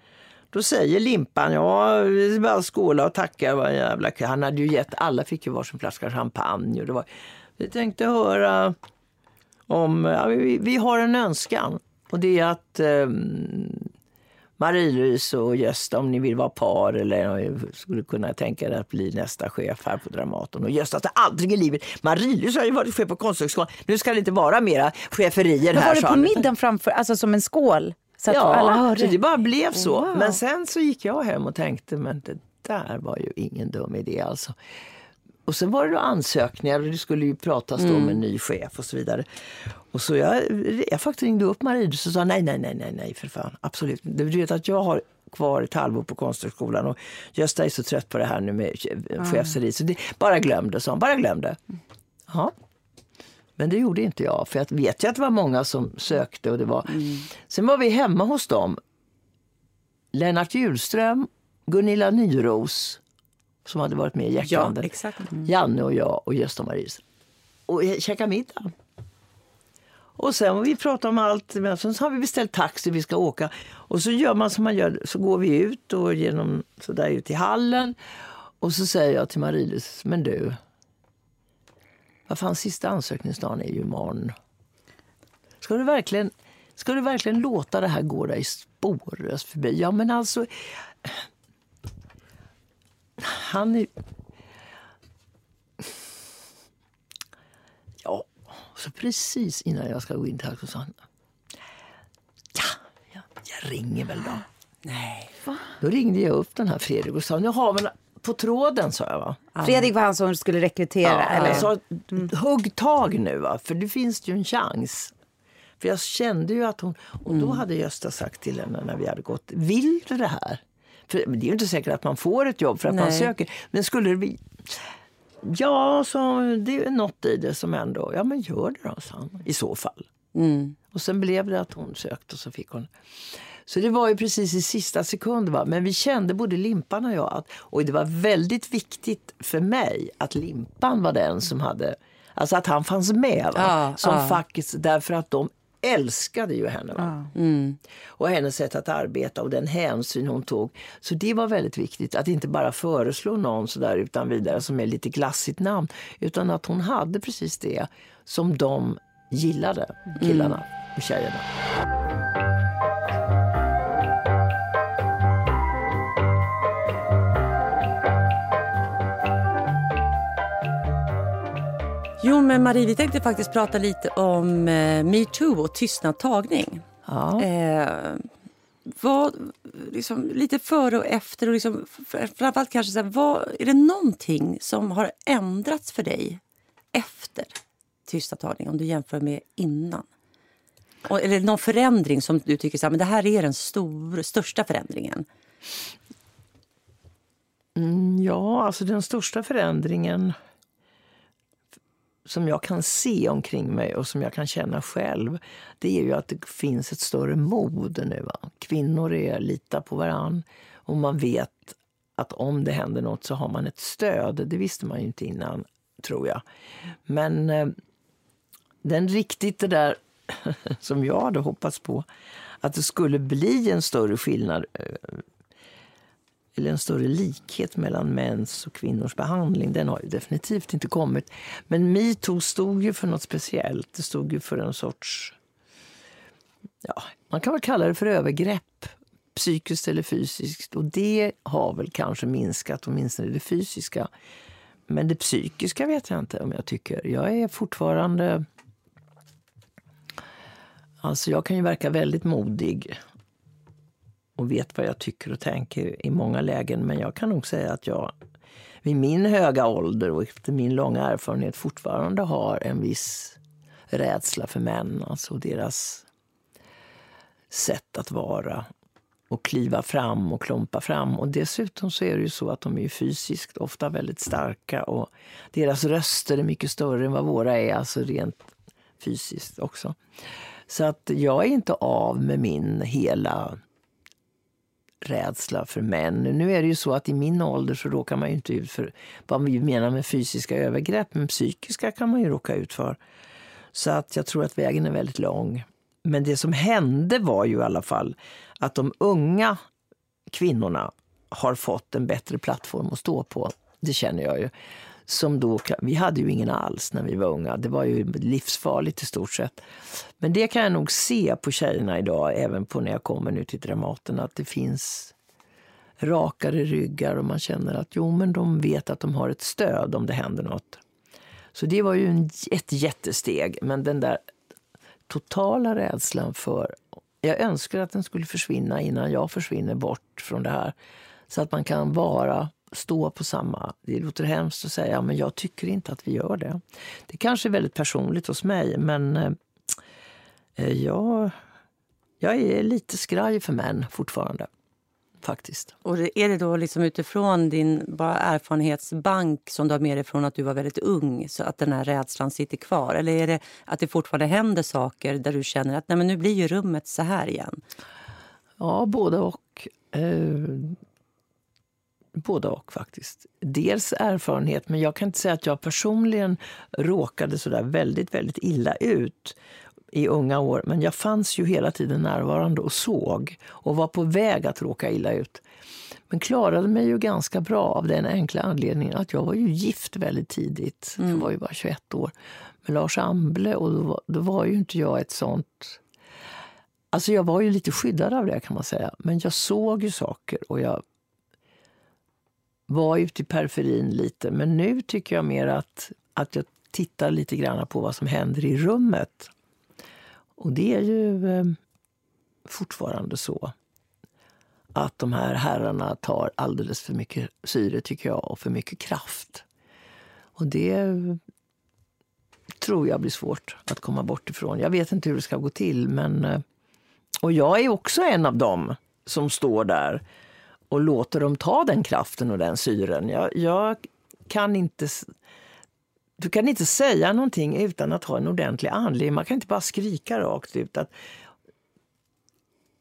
Då säger Limpan, ja, vi bara skåla och tacka. Vad jävla. Han hade ju gett, alla fick ju varsin flaska champagne. Och det var, vi tänkte höra om, ja, vi, vi har en önskan. Och det är att um, Marie-Louise och Gösta, om ni vill vara par eller skulle kunna tänka er att bli nästa chef här på Dramaten. Och Gösta sa aldrig i livet. Marie-Louise har ju varit chef på Konsthögskolan. Nu ska det inte vara mera cheferier Men här. var det på han. middagen framför, alltså som en skål? Så att Ja, alla hörde? så det bara blev så. Wow. Men sen så gick jag hem och tänkte, men det där var ju ingen dum idé alltså. Och sen var det då ansökningar och det skulle ju pratas då om en ny chef och så vidare. Och så jag, jag faktiskt ringde upp Marie och sa nej, nej, nej, nej, nej för fan, absolut. Du vet att jag har kvar ett halvår på Konsthögskolan och Gösta är så trött på det här nu med chefseri så det, bara glöm det, sa han, bara glöm det. Ja. Men det gjorde inte jag, för jag vet ju att det var många som sökte. och det var... Sen var vi hemma hos dem. Lennart Hjulström, Gunilla Nyros som hade varit med i Ja, Jackanden. exakt. Janne och jag och Gösta Maris. Och käkade middag. Och sen vi pratat om allt. Men sen har vi beställt taxi, vi ska åka. Och så gör man som man gör. Så går vi ut och genom så där ut i hallen. Och så säger jag till Marie-Louise, men du. Vad fan, sista ansökningsdagen är ju imorgon. Ska du verkligen, ska du verkligen låta det här gå dig spårlöst förbi? Ja, men alltså... Han är... Ja, så precis innan jag ska gå in till honom så sa han... Ja, ja, jag ringer väl då. Nej. Då ringde jag upp den här Fredrik och sa, nu har vi på tråden, sa jag. Va? Fredrik var han som skulle rekrytera? Ja, eller? jag sa, hugg tag nu, va? för det finns ju en chans. För jag kände ju att hon... Och då hade Gösta sagt till henne när vi hade gått, vill du det här? För det är ju inte säkert att man får ett jobb för att man Nej. söker. Men skulle det bli... Ja, så det är något i det som ändå... Ja, men gör det då, sa han. I så fall. Mm. Och sen blev det att hon sökte och så fick hon. Så det var ju precis i sista sekund. Va? Men vi kände både Limpan och jag att och det var väldigt viktigt för mig att Limpan var den som hade, alltså att han fanns med va? Ja, som ja. faktiskt, därför att de älskade ju henne. Va? Mm. Och hennes sätt att arbeta och den hänsyn hon tog. Så det var väldigt viktigt att inte bara föreslå någon så där utan vidare som är lite glassigt namn. Utan att hon hade precis det som de gillade, killarna och tjejerna. Jo, men Marie, vi tänkte faktiskt prata lite om eh, metoo och tystnad tagning. Ja. Eh, vad, liksom, lite före och efter och liksom, fr- framförallt kanske så här, vad, är det någonting som har ändrats för dig efter tystnadtagning om du jämför med innan? Och, eller någon förändring som du tycker så här, men det här är den stor, största förändringen? Mm, ja, alltså den största förändringen som jag kan se omkring mig och som jag kan känna själv, det är ju att det finns ett större mod nu. Va? Kvinnor är litar på varann och man vet att om det händer något så har man ett stöd. Det visste man ju inte innan, tror jag. Men eh, den riktigt det där som jag hade hoppats på, att det skulle bli en större skillnad eh, eller en större likhet mellan mäns och kvinnors behandling. Den har ju definitivt inte kommit. Men metoo stod ju för något speciellt. Det stod ju för en sorts... Ja, man kan väl kalla det för övergrepp, psykiskt eller fysiskt. Och det har väl kanske minskat, åtminstone det fysiska. Men det psykiska vet jag inte om jag tycker. Jag är fortfarande... Alltså jag kan ju verka väldigt modig och vet vad jag tycker och tänker i många lägen. Men jag kan nog säga att jag vid min höga ålder och efter min långa erfarenhet fortfarande har en viss rädsla för män, alltså deras sätt att vara och kliva fram och klompa fram. Och dessutom så är det ju så att de är fysiskt ofta väldigt starka och deras röster är mycket större än vad våra är, alltså rent fysiskt också. Så att jag är inte av med min hela rädsla för män. Nu är det ju så att i min ålder så råkar man ju inte ut för vad vi menar med fysiska övergrepp, men psykiska kan man ju råka ut för. Så att jag tror att vägen är väldigt lång. Men det som hände var ju i alla fall att de unga kvinnorna har fått en bättre plattform att stå på. Det känner jag ju. Som då, vi hade ju ingen alls när vi var unga. Det var ju livsfarligt i stort sett. Men det kan jag nog se på tjejerna idag, även på när jag kommer nu till Dramaten, att det finns rakare ryggar och man känner att jo, men de vet att de har ett stöd om det händer något. Så det var ju en, ett jättesteg. Men den där totala rädslan för... Jag önskar att den skulle försvinna innan jag försvinner bort från det här. Så att man kan vara, stå på samma... Det låter hemskt att säga, men jag tycker inte att vi gör det. Det kanske är väldigt personligt hos mig, men eh, jag, jag är lite skraj för män fortfarande faktiskt. Och är det då liksom utifrån din bara erfarenhetsbank som du har med dig från att du var väldigt ung så att den här rädslan sitter kvar? Eller är det att det fortfarande händer saker där du känner att Nej, men nu blir ju rummet så här igen? Ja, både och. Både och faktiskt. Dels erfarenhet, men jag kan inte säga att jag personligen råkade så där väldigt, väldigt illa ut i unga år, men jag fanns ju hela tiden närvarande och såg och var på väg att råka illa ut. Men klarade mig ju ganska bra av den enkla anledningen att jag var ju gift väldigt tidigt. Mm. Jag var ju bara 21 år med Lars Amble och då var, då var ju inte jag ett sånt... Alltså jag var ju lite skyddad av det kan man säga. Men jag såg ju saker och jag var ute i periferin lite. Men nu tycker jag mer att, att jag tittar lite grann på vad som händer i rummet. Och det är ju eh, fortfarande så att de här herrarna tar alldeles för mycket syre, tycker jag, och för mycket kraft. Och det tror jag blir svårt att komma bort ifrån. Jag vet inte hur det ska gå till, men... Eh, och jag är också en av dem som står där och låter dem ta den kraften och den syren. Jag, jag kan inte du kan inte säga någonting utan att ha en ordentlig anledning. Man kan inte bara skrika rakt ut. Att,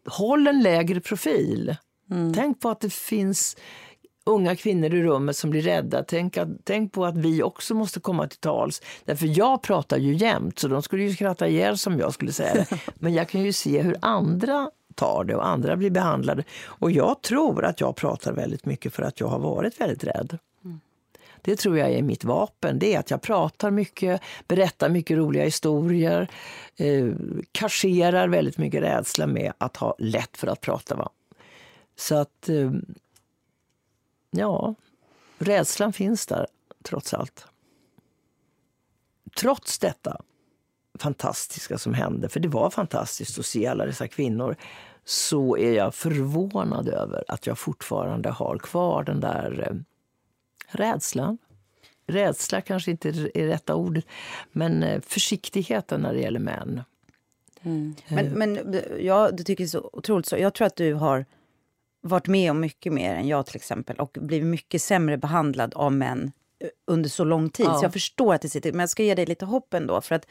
håll en lägre profil. Mm. Tänk på att det finns unga kvinnor i rummet som blir rädda. Tänk, att, tänk på att vi också måste komma till tals. Därför jag pratar ju jämt, så de skulle ju skratta ihjäl som jag skulle säga det. Men jag kan ju se hur andra tar det och andra blir behandlade. Och jag tror att jag pratar väldigt mycket för att jag har varit väldigt rädd. Det tror jag är mitt vapen. Det är att jag pratar mycket, berättar mycket roliga historier, eh, kasserar väldigt mycket rädsla med att ha lätt för att prata. Va? Så att, eh, ja, rädslan finns där trots allt. Trots detta fantastiska som hände, för det var fantastiskt att se alla dessa kvinnor, så är jag förvånad över att jag fortfarande har kvar den där eh, rädslan. Rädsla kanske inte är rätta ordet, men eh, försiktigheten när det gäller män. Mm. Men, men ja, du tycker så otroligt så. Jag tror att du har varit med om mycket mer än jag till exempel och blivit mycket sämre behandlad av män eh, under så lång tid. Ja. Så jag förstår att det sitter, men jag ska ge dig lite hopp ändå. För att Eh,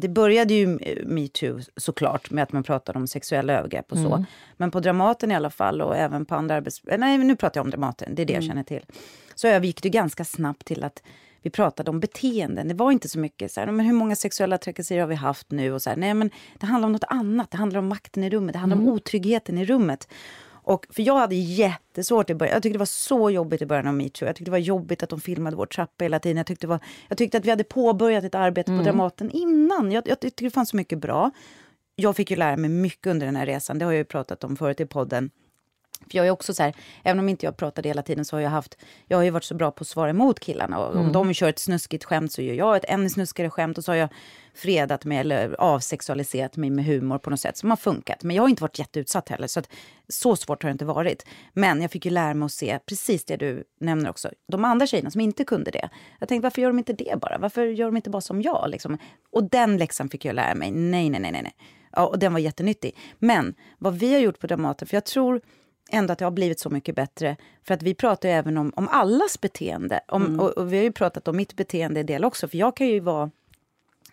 det började ju metoo såklart med att man pratade om sexuella övergrepp och så. Mm. Men på Dramaten i alla fall och även på andra arbetsplatser. Nej, nu pratar jag om Dramaten. Det är det mm. jag känner till. Så övergick det ganska snabbt till att vi pratade om beteenden. Det var inte så mycket så här, men hur många sexuella trakasserier har vi haft nu? Och så här, nej, men det handlar om något annat. Det handlar om makten i rummet. Det handlar mm. om otryggheten i rummet. Och, för jag hade jättesvårt i början. Jag tyckte det var så jobbigt i början av metoo. Jag tyckte det var jobbigt att de filmade vår trappa hela tiden. Jag tyckte, var, jag tyckte att vi hade påbörjat ett arbete mm. på Dramaten innan. Jag, jag tyckte det fanns så mycket bra. Jag fick ju lära mig mycket under den här resan. Det har jag ju pratat om förut i podden. För jag är också så här, även om inte jag pratade hela tiden så har jag haft, jag har ju varit så bra på att svara emot killarna. Och Mm. Om de kör ett snuskigt skämt så gör jag ett ännu snuskigare skämt och så har jag fredat mig eller avsexualiserat mig med humor på något sätt som har funkat. Men jag har inte varit jätteutsatt heller så att så svårt har det inte varit. Men jag fick ju lära mig att se precis det du nämner också. De andra tjejerna som inte kunde det. Jag tänkte varför gör de inte det bara? Varför gör de inte bara som jag? Liksom? Och den läxan fick jag lära mig. Nej, nej, nej, nej. nej. Ja, och den var jättenyttig. Men vad vi har gjort på Dramaten, för jag tror ändå att det har blivit så mycket bättre. För att vi pratar ju även om, om allas beteende. Om, och, och vi har ju pratat om mitt beteende i del också. För jag kan ju vara...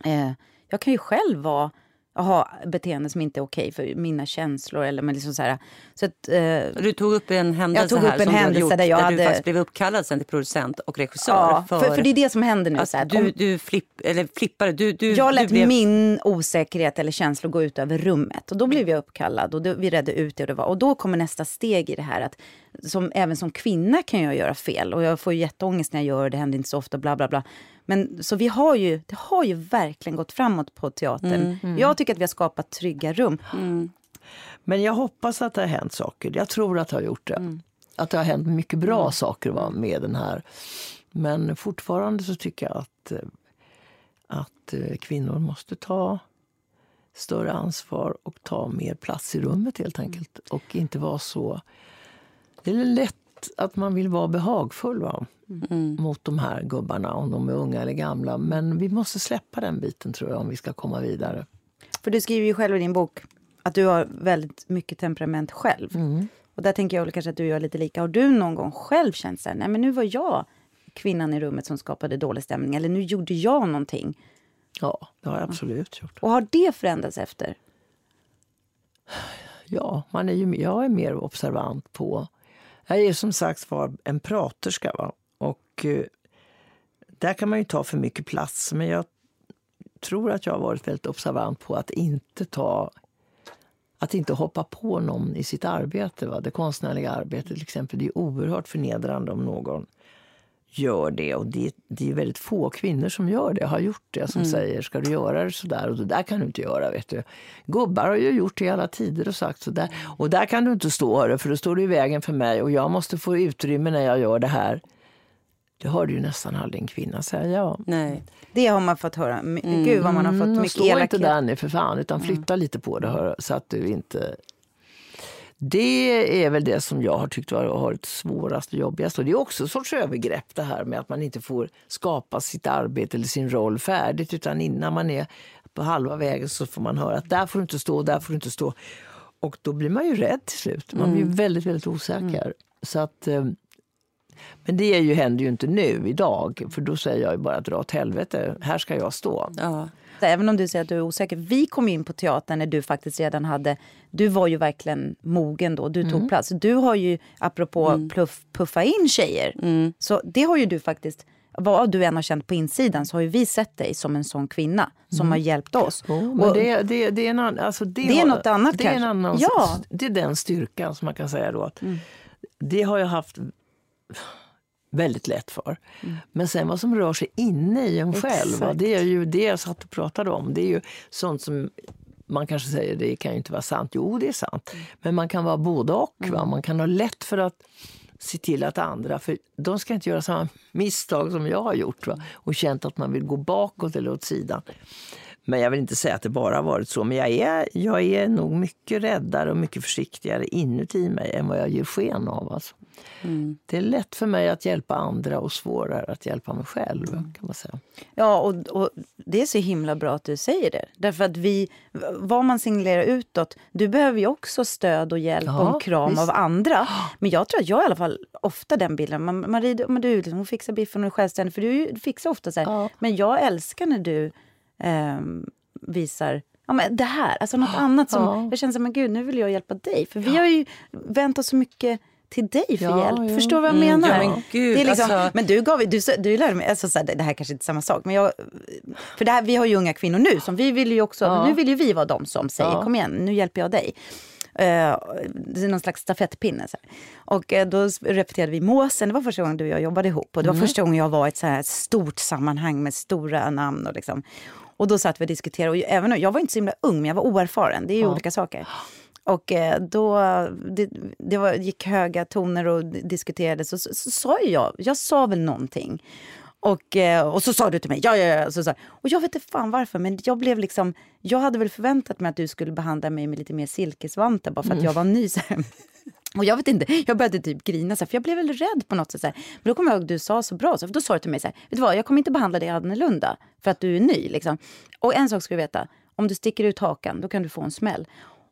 Eh, jag kan ju själv vara ha beteende som inte är okej för mina känslor. Eller, men liksom så här, så att, eh, Du tog upp en händelse tog upp här en som du händelse gjort, där jag du hade- faktiskt blev uppkallad sen till producent och regissör. ja, för, för det är det som händer nu. Så här, du, du flipp, eller flippade. Du, du, jag lät du blev, min osäkerhet eller känslor gå ut över rummet. Och då blev jag uppkallad och då, vi redde ut det. Och, det var, och då kommer nästa steg i det här. att som, Även som kvinna kan jag göra fel. Och jag får ju jätteångest när jag gör det. Det händer inte så ofta. Bla, bla, bla. Men så vi har ju, det har ju verkligen gått framåt på teatern. Jag tycker att vi har skapat trygga rum. Men jag hoppas att det har hänt saker. Jag tror att det har gjort det. Att det har hänt mycket bra saker va, med den här. Men fortfarande så tycker jag att, eh, att eh, kvinnor måste ta större ansvar och ta mer plats i rummet helt enkelt. Och inte vara så... Det är lätt att man vill vara behagfull va? Mot de här gubbarna, om de är unga eller gamla. Men vi måste släppa den biten tror jag om vi ska komma vidare. För du skriver ju själv i din bok att du har väldigt mycket temperament själv. Och där tänker jag väl kanske att du gör lite lika. Har du någon gång själv känt så här, nej men nu var jag kvinnan i rummet som skapade dålig stämning. Eller nu gjorde jag någonting. Ja, det har jag absolut gjort. Och har det förändrats efter? Ja, man är ju, jag är mer observant på... Jag är som sagt var en praterska. Va? Och eh, där kan man ju ta för mycket plats. Men jag tror att jag har varit väldigt observant på att inte ta att inte hoppa på någon i sitt arbete. Va? Det konstnärliga arbetet till exempel. Det är oerhört förnedrande om någon gör det. Och det, det är väldigt få kvinnor som gör det, har gjort det, som säger ska du göra det så där och det där kan du inte göra. Vet du. Gubbar har ju gjort det i alla tider och sagt så där. Och där kan du inte stå för då står du i vägen för mig och jag måste få utrymme när jag gör det här. Du ju nästan aldrig en kvinna säga. Nej. Det har man fått höra. My- Gud vad man har fått Mm, mycket stå inte elakhet. där nu för fan, utan flytta lite på det hör, så att du inte... Det är väl det som jag har tyckt har varit svårast och jobbigast. Och det är också en sorts övergrepp det här med att man inte får skapa sitt arbete eller sin roll färdigt. Utan innan man är på halva vägen så får man höra att där får du inte stå, där får du inte stå. Och då blir man ju rädd till slut. Man blir väldigt, väldigt osäker. Så att, eh, men det är ju, händer ju inte nu, idag. För då säger jag ju bara dra åt helvete, här ska jag stå. Ja. Även om du säger att du är osäker. Vi kom in på teatern när du faktiskt redan hade... Du var ju verkligen mogen då. Du Mm. tog plats. Du har ju, apropå pluff, puffa in tjejer, så det har ju du faktiskt... Vad du än har känt på insidan så har ju vi sett dig som en sån kvinna som har hjälpt oss. Jo, Mm. men Och- det, det, det är, en annan, alltså det, Det är har- något annat det är en kanske. annan, Ja. Mm. Det är den styrkan som man kan säga då. Att Det har jag haft väldigt lätt för. Mm. Men sen vad som rör sig inne i en själv, va, det är ju det jag satt och pratade om. Det är ju sånt som man kanske säger det kan ju inte vara sant. Jo, det är sant. Mm. Men man kan vara både och. Va? Man kan ha lätt för att se till att andra, för de ska inte göra samma misstag som jag har gjort va? och känt att man vill gå bakåt eller åt sidan. Men jag vill inte säga att det bara har varit så. Men jag är, jag är nog mycket räddare och mycket försiktigare inuti mig än vad jag ger sken av. Alltså. Det är lätt för mig att hjälpa andra och svårare att hjälpa mig själv. kan man säga. Ja, och, och det är så himla bra att du säger det. Därför att vi, vad man signalerar utåt, du behöver ju också stöd och hjälp Ja, och en kram visst. av andra. Men jag tror att jag i alla fall ofta den bilden, man, Marie, du- men du liksom, hon fixar biffen och är självständig, för du, fixar ofta så här, Ja. men jag älskar när du ehm, visar Ja, men det här, alltså något annat som... Ja. Jag känner så men gud, nu vill jag hjälpa dig. För vi har ju vänt oss så mycket till dig för Ja, hjälp. ja. Förstår du vad jag Mm, menar? ja, men gud, det är liksom, alltså- Men du gav du, du lärde mig, alltså så här, det här kanske inte är samma sak, men jag, för det här, vi har ju unga kvinnor nu, som vi vill ju också, nu vill ju vi vara de som säger kom igen, nu hjälper jag dig. Eh, det är någon slags stafettpinne. Så här. Och eh, då repeterade vi Måsen, det var första gången du och jag jobbade ihop. Och det var Mm. första gången jag var i ett så här stort sammanhang med stora namn. Och, liksom. och då satt vi och diskuterade. Och även, jag var inte så himla ung, men jag var oerfaren. Det är ju olika saker. Och eh, då det, det var, gick höga toner och diskuterades. Och så, så, sa jag, jag sa väl någonting. Och, eh, och så sa du till mig, ja, ja, ja. Så, så, och jag vet inte fan varför, men jag blev liksom... Jag hade väl förväntat mig att du skulle behandla mig med lite mer silkesvantar bara för att mm. jag var ny. Så här. Och jag vet inte, jag började typ grina, så här, för jag blev väl rädd på något sätt. Så här. Men då kommer jag ihåg att du sa så bra, så, för då sa du till mig så här, vet du vad, jag kommer inte behandla dig annorlunda för att du är ny. Liksom. Och en sak ska du veta, om du sticker ut hakan, då kan du få en smäll.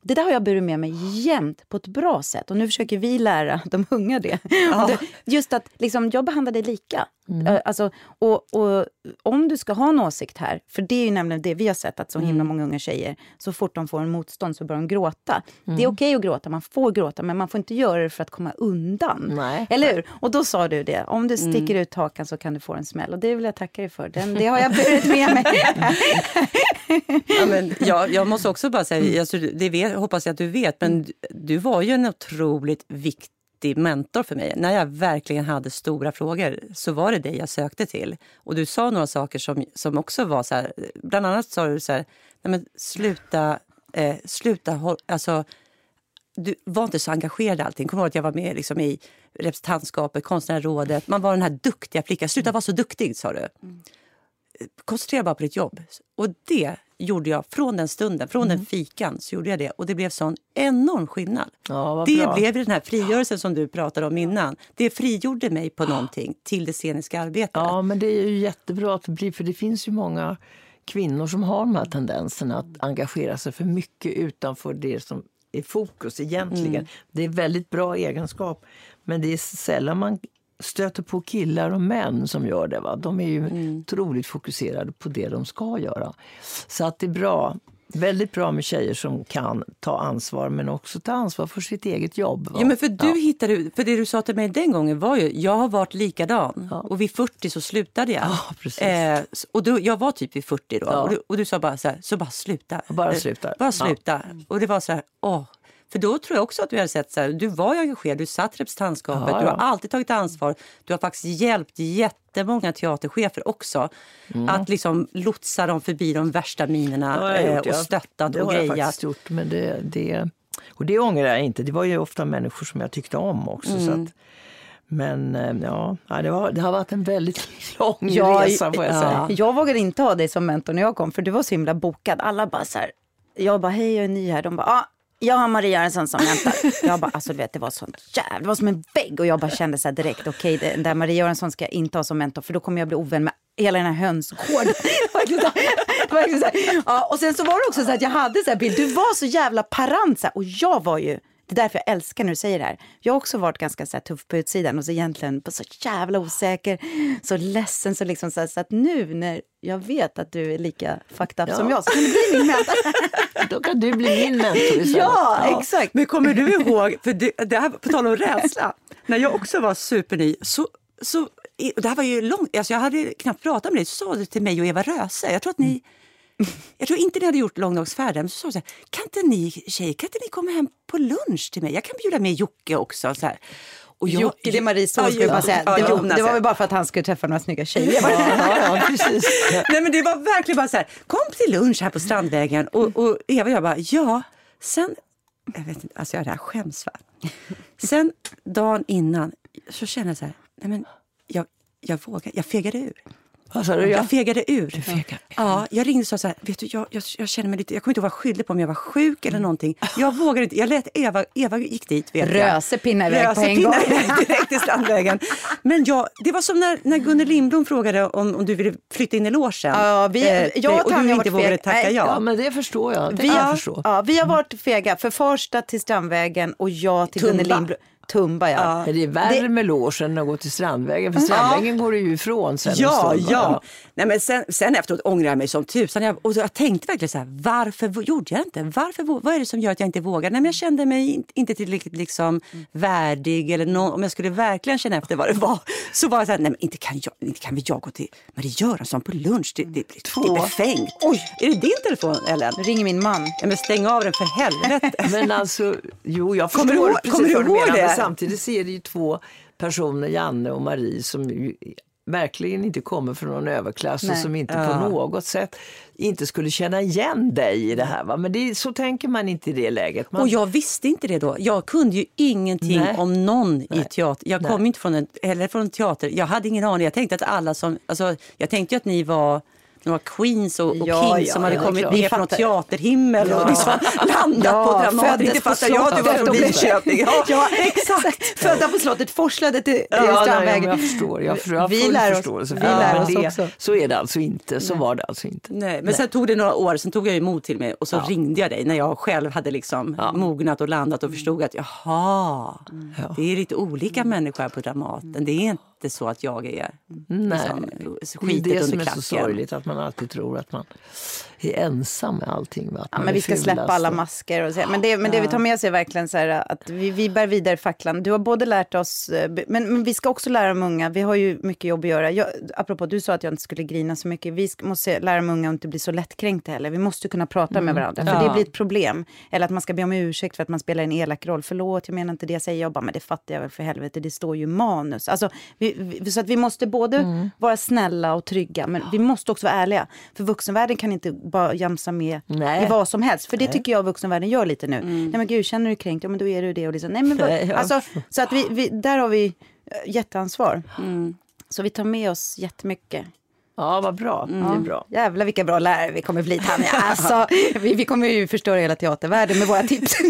Det där har jag burit med mig jämt på ett bra sätt. Och nu försöker vi lära de unga det. Ja. Just att liksom, jag behandlar dig lika. Mm. Alltså, och, och, om du ska ha en åsikt här, för det är ju nämligen det vi har sett att så himla mm. många unga tjejer, så fort de får en motstånd så börjar de gråta. Mm. Det är okej okay att gråta, man får gråta, men man får inte göra det för att komma undan. Nej. Eller hur? Och då sa du det, om du mm. sticker ut hakan så kan du få en smäll. Och det vill jag tacka dig för. Den, det har jag burit med mig. ja, men, ja, jag måste också bara säga, alltså, det vet, hoppas jag att du vet, men du var ju en otroligt viktig mentor för mig. När jag verkligen hade stora frågor så var det dig jag sökte till. Och du sa några saker som, som också var så här, bland annat sa du så här, nej men sluta, eh, sluta, alltså du var inte så engagerad i allting. Kommer ihåg att jag var med liksom i representantskapet, konstnärrådet. Man var den här duktiga flickan. Sluta vara så duktig, sa du. Mm. Koncentrera bara på ditt jobb. Och det gjorde jag från den stunden, från mm. den fikan så gjorde jag det och det blev sån enorm skillnad. Ja, det bra. blev den här frigörelsen som du pratade om innan. Det frigjorde mig på någonting till det sceniska arbetet. Ja, men det är ju jättebra att det blir, för det finns ju många kvinnor som har de här tendenserna att engagera sig för mycket utanför det som är fokus egentligen. Mm. Det är väldigt bra egenskap, men det är sällan man stöter på killar och män som gör det. Va? De är ju mm. otroligt fokuserade på det de ska göra. Så att det är bra. Väldigt bra med tjejer som kan ta ansvar men också ta ansvar för sitt eget jobb. Va? Ja, men för, du ja. hittade, för det du sa till mig den gången var ju, jag har varit likadan ja. och vid 40 så slutade jag. Ja, precis. Eh, och du, jag var typ vid 40 då ja. och, du, och, du, sa bara så här, så bara sluta. Bara sluta. Bara sluta. Och det var så här, åh, för då tror jag också att du hade sett så här, du var engagerad, du satt representantskapet, ja, ja. du har alltid tagit ansvar. Du har faktiskt hjälpt jättemånga teaterchefer också mm. att liksom lotsa dem förbi de värsta minerna gjort, eh, och stöttat det och grejat. Det har jag faktiskt gjort, men det, det, och det ångrar jag inte. Det var ju ofta människor som jag tyckte om också. Mm. Så att, men eh, ja, det, var, det har varit en väldigt lång ja, resa får jag ja. säga. Jag vågade inte ha dig som mentor när jag kom för du var så himla bokad. Alla bara så här, jag bara hej jag är ny här. De bara ah, jag har Maria Göransson som mentor. Jag bara, alltså du vet, det var sånt jävla, det var som en vägg. Och jag bara kände så direkt, okej, okay, den där Maria Göransson ska jag inte ha som mentor, för då kommer jag bli ovän med hela den här hönsgården. ja, och sen så var det också så att jag hade så här bild, du var så jävla parant så här, och jag var ju det är därför jag älskar när du säger det här. Jag har också varit ganska så här, tuff på utsidan och så egentligen så jävla osäker, så ledsen. Så, liksom, så, här, så att nu när jag vet att du är lika fucked up ja. som jag så kan du bli min mentor. Då kan du bli min mentor istället. Ja, ja, exakt. Men kommer du ihåg, för det, det här, på tal om rädsla, när jag också var superny så, så det här var ju långt, alltså jag hade knappt pratat med dig, så sa du till mig och Eva Röse, jag tror att ni jag tror inte ni hade gjort långdagsfärden. Så sa så här, kan inte ni tjejer, kan inte ni komma hem på lunch till mig? Jag kan bjuda med Jocke också. Så här. Och jag, Jocke, det är Maries son, ja, bara säga. det, var, det var väl bara för att han skulle träffa några snygga tjejer. Ja, ja, precis. Nej, men det var verkligen bara så här, kom till lunch här på Strandvägen. Och, och Eva och jag bara, ja. Sen, jag vet inte, alltså jag det här skäms va. Sen dagen innan så kände jag så här, nej men jag, jag vågar, jag fegade ur. Vad sa du? Jag fegade ur. Du fegade. Ja, jag ringde och sa så här, vet du, jag, jag, jag, känner mig lite, jag kommer inte ihåg vad skyldig på om jag var sjuk eller någonting. Jag vågade inte, jag lät Eva, Eva gick dit vet Rösepinna iväg på en gång. direkt till Strandvägen. Men jag, det var som när, när Gunnel Lindblom frågade om, om du ville flytta in i logen. Ja, vi, eh, jag och, och du inte vågade tacka ja. Ja, men det förstår jag. Det vi, jag förstå. Ja, vi har varit fega, för Farsta till Strandvägen och jag till Tumba. Gunnel Lindblom. Tumba, ja. ja. Det är värre det... med logen än att gå till Strandvägen, för Strandvägen ja. går du ju ifrån sen Ja, ja. ja. Nej, men sen, sen efteråt ångrar jag mig som tusan. Jag, och jag tänkte verkligen så här, varför gjorde jag inte? Varför, vad är det som gör att jag inte vågar? Nej, men jag kände mig inte tillräckligt liksom, mm. värdig. Eller någon, om jag skulle verkligen känna efter vad det var så var jag så här, nej men inte kan, jag, inte kan väl jag gå till Marie Göransson på lunch? Det, det, det, det är befängt. Oj, är det din telefon Ellen? Nu ringer min man. Ja, men stäng av den för helvete. men alltså, jo jag förstår kommer du, kommer du ihåg det? Samtidigt så är det ju två personer, Janne och Marie, som verkligen inte kommer från någon överklass Nej. och som inte Ja. på något sätt inte skulle känna igen dig i det här. Va? Men det, så tänker man inte i det läget. Man, Och jag visste inte det då. Jag kunde ju ingenting Nej. om någon i teater. Jag Nej. kom inte från en, heller från en teater. Jag hade ingen aning. Jag tänkte att alla som, alltså, jag tänkte ju att ni var några queens och, och Ja, kings ja, som hade kommit klart. ner från teaterhimmel och liksom landat på Dramaten. Inte fattar jag att du var från Linköping. Ja, exakt. Födda på slottet, forslade till, Ja, Strandvägen. jag förstår. Jag, jag har Vi lär oss- vi lär oss också. Så är det alltså inte. Så var det alltså inte. Nej, men sen tog det några år, sen tog jag emot till mig och så ringde jag dig när jag själv hade liksom mognat och landat och förstod att jaha, Ja. det är lite olika människor här på Dramaten. Det är inte så att jag är Nej. liksom, Det är skitet det som under är så klacken. sorgligt, att man alltid tror att man är ensam med allting. Va? Ja, men vi ska släppa fulast alla och- masker. Och så. Men, det, men det vi tar med oss är verkligen så här att vi, vi bär vidare facklan. Du har både lärt oss, eh, men, men vi ska också lära de unga. Vi har ju mycket jobb att göra. Jag, apropå, du sa att jag inte skulle grina så mycket. Vi ska, måste lära de unga att inte bli så lättkränkta heller. Vi måste kunna prata med varandra, för Ja. det blir ett problem. Eller att man ska be om ursäkt för att man spelar en elak roll. Förlåt, jag menar inte det, säger jag bara, men det fattar jag väl för helvete, det står ju manus. Alltså, vi, vi, så att vi måste både vara snälla och trygga, men vi måste också vara ärliga. För vuxenvärlden kan inte bara jamsa med Nej. i vad som helst. För det tycker jag vuxenvärlden gör lite nu. Nej men gud, känner du dig kränkt? Ja men då är du det. Och liksom, nej, men Nej, ja. alltså, så att vi, vi, där har vi eh, jätteansvar. Så vi tar med oss jättemycket. Ja, vad bra. Det är bra. Jävlar vilka bra lärare vi kommer bli Tanja. Alltså, vi, vi kommer ju förstöra hela teatervärlden med våra tips.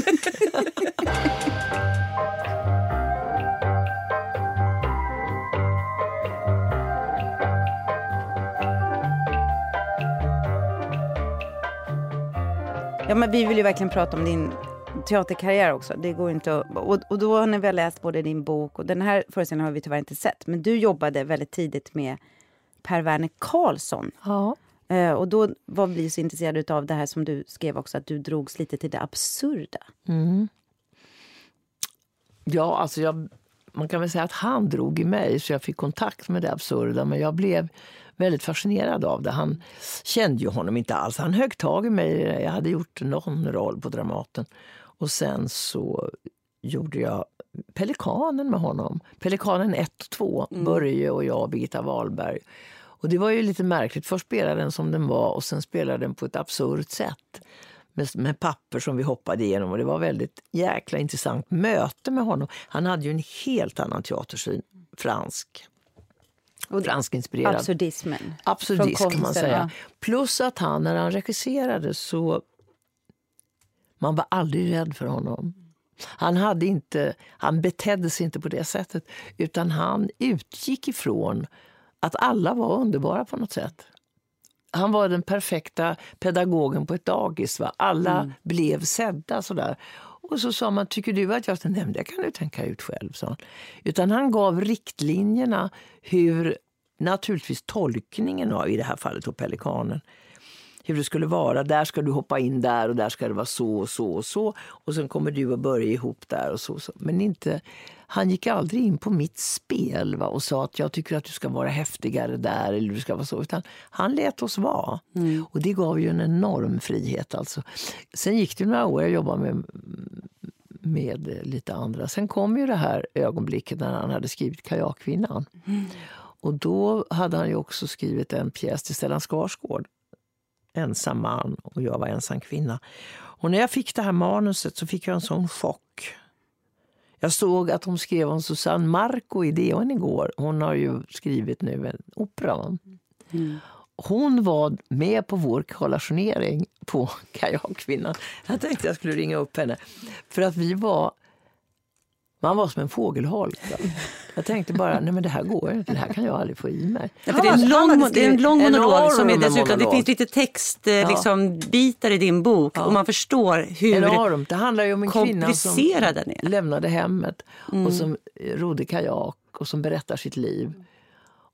Ja, men vi vill ju verkligen prata om din teaterkarriär också. Det går inte att, och, och då när vi har läst både din bok och den här föreställningen har vi tyvärr inte sett. Men du jobbade väldigt tidigt med Per Werner Karlsson. Ja. Eh, och då var vi så intresserade av det här som du skrev också, att du drogs lite till det absurda. Ja, alltså jag, man kan väl säga att han drog i mig så jag fick kontakt med det absurda. Men jag blev väldigt fascinerad av det. Han kände ju honom inte alls. Han högg tag i mig. Jag hade gjort någon roll på Dramaten. Och sen så gjorde jag Pelikanen med honom. Pelikanen 1 och 2. Börje och jag och Birgitta Wahlberg. Och det var ju lite märkligt. Först spelade den som den var och sen spelade den på ett absurt sätt. Med, med papper som vi hoppade igenom. Och det var väldigt jäkla intressant möte med honom. Han hade ju en helt annan teatersyn. Fransk. Franskinspirerad. Absurdismen. Absurdist Från kan man säga. Plus att han, när han regisserade så... Man var aldrig rädd för honom. Han, hade inte, han betedde sig inte på det sättet. Utan han utgick ifrån att alla var underbara på något sätt. Han var den perfekta pedagogen på ett dagis. Va? Alla blev sedda sådär. Och så sa man, tycker du att jag... Nej, det kan du tänka ut själv, sa han. Utan han gav riktlinjerna hur naturligtvis tolkningen av, i det här fallet, då pelikanen, hur det skulle vara. Där ska du hoppa in där och där ska det vara så och så och så. Och sen kommer du att börja ihop där och så. och så. Men inte, han gick aldrig in på mitt spel va, och sa att jag tycker att du ska vara häftigare där eller du ska vara så. Utan han lät oss vara. Och det gav ju en enorm frihet. Alltså. Sen gick det några år, jag jobbade med med lite andra. Sen kom ju det här ögonblicket när han hade skrivit Kajakkvinnan. Och då hade han ju också skrivit en pjäs till Stellan Skarsgård. Ensam man och jag var ensam kvinna. Och när jag fick det här manuset så fick jag en sån chock. Jag såg att de skrev om Susanne Marco i DN igår. Hon har ju skrivit nu en opera. va? Hon var med på vår kollationering på Kajakkvinnan. Jag tänkte jag skulle ringa upp henne. För att vi var... Man var som en fågelholk. Jag tänkte bara, nej men det här går inte. Det här kan jag aldrig få i mig. Ja, det, är en lång, det är en lång monolog som är dessutom, det finns lite text, eh, liksom, bitar i din bok och man förstår hur Enormt. Det handlar ju om en kvinna som lämnade hemmet och som rodde kajak och som berättar sitt liv.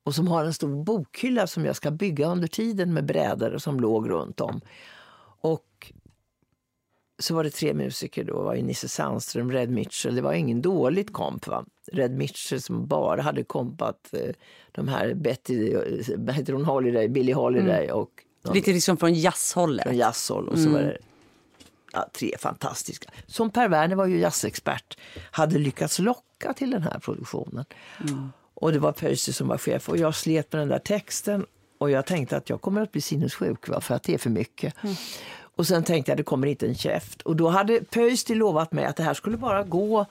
Och som har en stor bokhylla som jag ska bygga under tiden med brädor som låg runt om. Så var det tre musiker då. Var ju Nisse Sandström, Red Mitchell. Det var ingen dåligt komp. Va? Red Mitchell som bara hade kompat eh, de här Betty, eh, vad heter hon, Holiday, Billie Holiday och någon Lite liksom från jazzhållet. från jazzhåll. Och så var det ja, tre fantastiska. Som Per Werner var ju jazzexpert, hade lyckats locka till den här produktionen. Och det var Pöysti som var chef och jag slet med den där texten och jag tänkte att jag kommer att bli sinnessjuk va, för att det är för mycket. Mm. Och sen tänkte jag det kommer inte en käft. Och då hade Pöysti lovat mig att det här skulle bara gå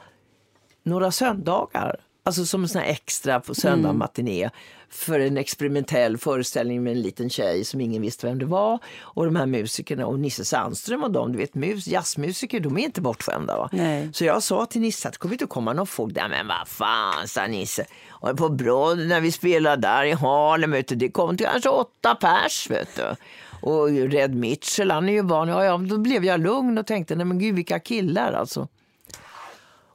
några söndagar. Alltså som en sån extra på söndag mm. matiné för en experimentell föreställning med en liten tjej som ingen visste vem det var. Och de här musikerna och Nisse Sandström och de, du vet mus, jazzmusiker, de är inte bortskämda. Va? Så jag sa till Nisse att det kommer inte komma någon folk där. Men vad fan, sa Nisse. Och på Broad när vi spelade där i Harlem, det kom till kanske åtta pers. Vet du. Och Red Mitchell, han är ju van. Ja, ja, då blev jag lugn och tänkte, nej men gud vilka killar alltså.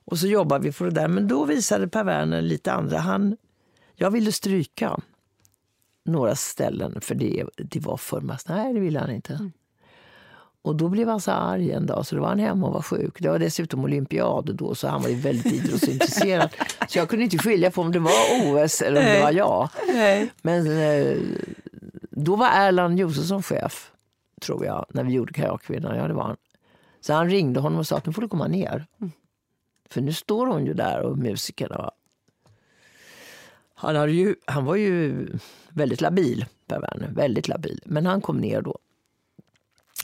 Och så jobbade vi för det där. Men då visade Per Werner lite andra. Han, jag ville stryka några ställen för det, det var för massa. Nej, det ville han inte. Mm. Och då blev han så arg en dag så då var han hemma och var sjuk. Det var dessutom olympiad då så han var ju väldigt idrottsintresserad. så jag kunde inte skilja på om det var OS eller om det var jag. Nej. Men eh, då var Erland Josefsson chef, tror jag, när vi gjorde Kajakkvinnan. Ja, det var han. Så han ringde honom och sa att nu får du komma ner. Mm. För nu står hon ju där och musikerna. Han, hade ju, han var ju väldigt labil, Per Werner. Väldigt labil. Men han kom ner då.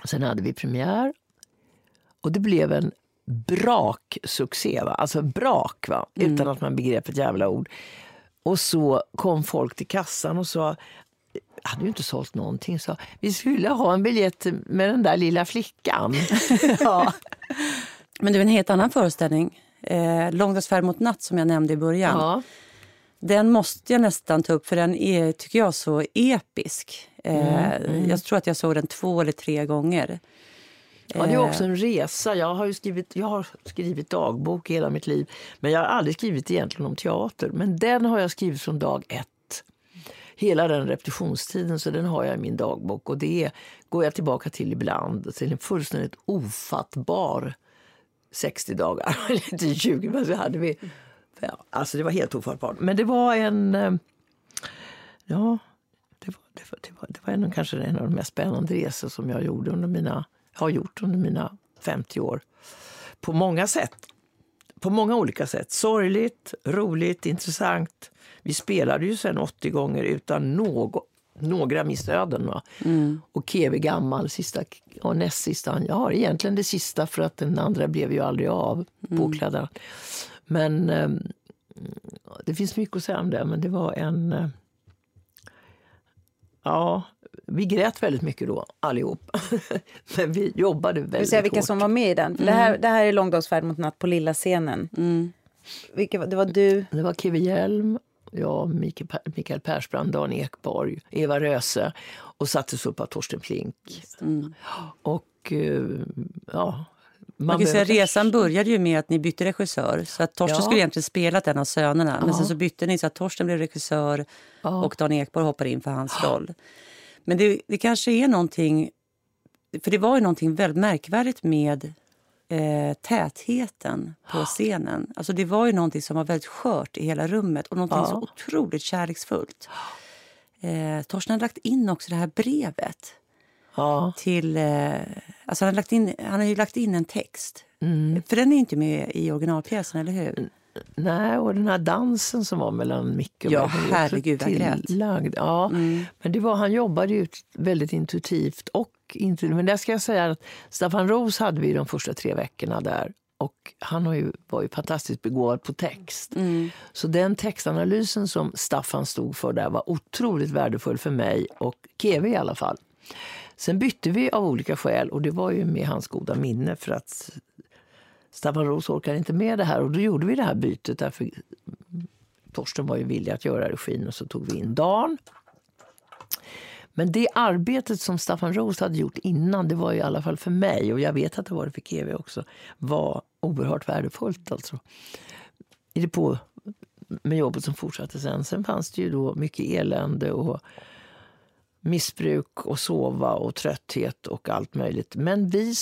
Sen hade vi premiär. Och det blev en braksuccé. Va? Alltså brak, va? Mm. utan att man begrep ett jävla ord. Och så kom folk till kassan och sa hade ju inte sålt någonting. Så vi skulle ha en biljett med den där lilla flickan. ja. Men är en helt annan föreställning eh, Långdagsfärd mot natt som jag nämnde i början. Ja. Den måste jag nästan ta upp för den är, tycker jag, så episk. Eh, mm, mm. Jag tror att jag såg den två eller tre gånger. Ja, det är också en resa. Jag har, skrivit, jag har skrivit dagbok hela mitt liv. Men jag har aldrig skrivit egentligen om teater. Men den har jag skrivit från dag ett. Hela den repetitionstiden, så den har jag i min dagbok. Och det går jag tillbaka till ibland. Till en fullständigt ofattbar 60 dagar, lite 20, men så hade vi... Ja, alltså det var helt ofattbart. Men det var en... Eh, ja, det var, det var, det var, det var en, kanske en av de mest spännande resor som jag gjorde under mina, har gjort under mina 50 år. På många sätt. På många olika sätt. Sorgligt, roligt, intressant. Vi spelade ju sen 80 gånger utan något några missöden. Mm. Och Keve gammal, sista, och näst sista. Ja, egentligen det sista för att den andra blev ju aldrig av, mm. påklädda. Men eh, det finns mycket att säga om det, men det var en... Eh, ja, vi grät väldigt mycket då, allihop. men vi jobbade väldigt hårt. säga vilka som var med i den? Mm. Det, här, det här är Långdagsfärd mot natt på lilla scenen. Mm. Vilka, det var du? Det var Keve Hjelm jag, Mikael Persbrandt, Dan Ekborg, Eva Röse och sattes upp av Torsten Flink. Mm. Och eh, ja, man, man kan säga, resan började ju med att ni bytte regissör. Så att Torsten ja. skulle egentligen spelat en av sönerna. Men sen så bytte ni så att Torsten blev regissör ja. och Dan Ekborg hoppade in för hans roll. Men det, det kanske är någonting... För det var ju någonting väldigt märkvärdigt med eh, tätheten på scenen. Alltså det var ju någonting som var väldigt skört i hela rummet och någonting ja. så otroligt kärleksfullt. Eh, Torsten har lagt in också det här brevet. Ja. Till, eh, alltså han, har lagt in, han ju lagt in en text. Mm. För den är inte med i originalpjäsen, eller hur? Nej, och den här dansen som var mellan Micke och Ja, herregud vad grät. Ja, mm. men det var, han jobbade ju väldigt intuitivt och intuitivt. Men där ska jag säga att Staffan Roos hade vi de första tre veckorna där. Och han har ju, var ju fantastiskt begåvad på text. Mm. Så den textanalysen som Staffan stod för där var otroligt värdefull för mig och Keve i alla fall. Sen bytte vi av olika skäl och det var ju med hans goda minne för att Staffan Roos orkade inte med det här och då gjorde vi det här bytet. Därför Torsten var ju villig att göra regin och så tog vi in Dan. Men det arbetet som Staffan Roos hade gjort innan, det var i alla fall för mig, och jag vet att det var det för Kevi också, var oerhört värdefullt. Alltså. I det på med jobbet som fortsatte sen. Sen fanns det ju då mycket elände och missbruk och sova och trötthet och allt möjligt. Men vi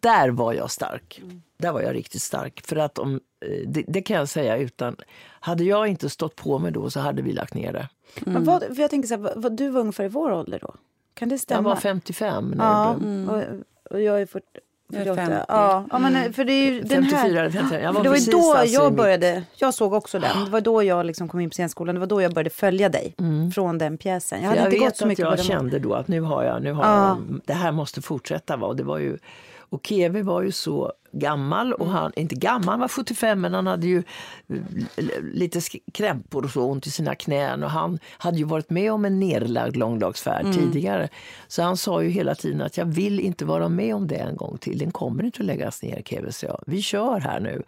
där var jag stark. Mm. Där var jag riktigt stark. För att om, eh, det, det, kan jag säga utan... Hade jag inte stått på mig då så hade vi lagt ner det. Mm. Men vad, för jag tänker så här, vad, du var ungefär i vår ålder då? Kan det stämma? Jag var 55 när ja, jag blev... mm. och, och jag är 40, Jag är 48. 50. Ja, ja, men för det är ju den 54 här... eller 55. Jag var det var precis då alltså jag mitt- började, jag såg också den. Det var då jag liksom kom in på scenskolan. Det var då jag började följa dig från den pjäsen. Jag hade jag inte vet gått så mycket på jag kände då att nu har jag, nu har Ja. jag, det här måste fortsätta. Va? Och, det var ju, och Keve var ju så gammal, och han, inte gammal, han var 75 men han hade ju eh, lite krämpor och så ont i sina knän och han hade ju varit med om en nerlagd långdagsfärd tidigare. Så han sa ju hela tiden att jag vill inte vara med om det en gång till. Den kommer inte att läggas ner Keve, sa jag. Vi kör här nu.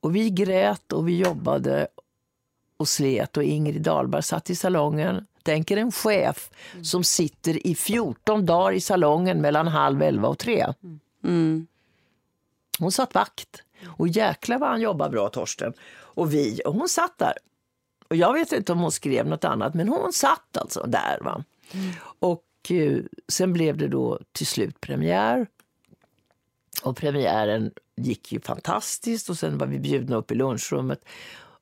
Och vi grät och vi jobbade och slet och Ingrid Dahlberg satt i salongen. Tänk er en chef som sitter i 14 dagar i salongen mellan halv elva och tre. Mm. Hon satt vakt. Och jäklar vad han jobbar bra Torsten. Och vi, och hon satt där. Och jag vet inte om hon skrev något annat men hon satt alltså där. Va? Och eh, sen blev det då till slut premiär. Och premiären gick ju fantastiskt och sen var vi bjudna upp i lunchrummet.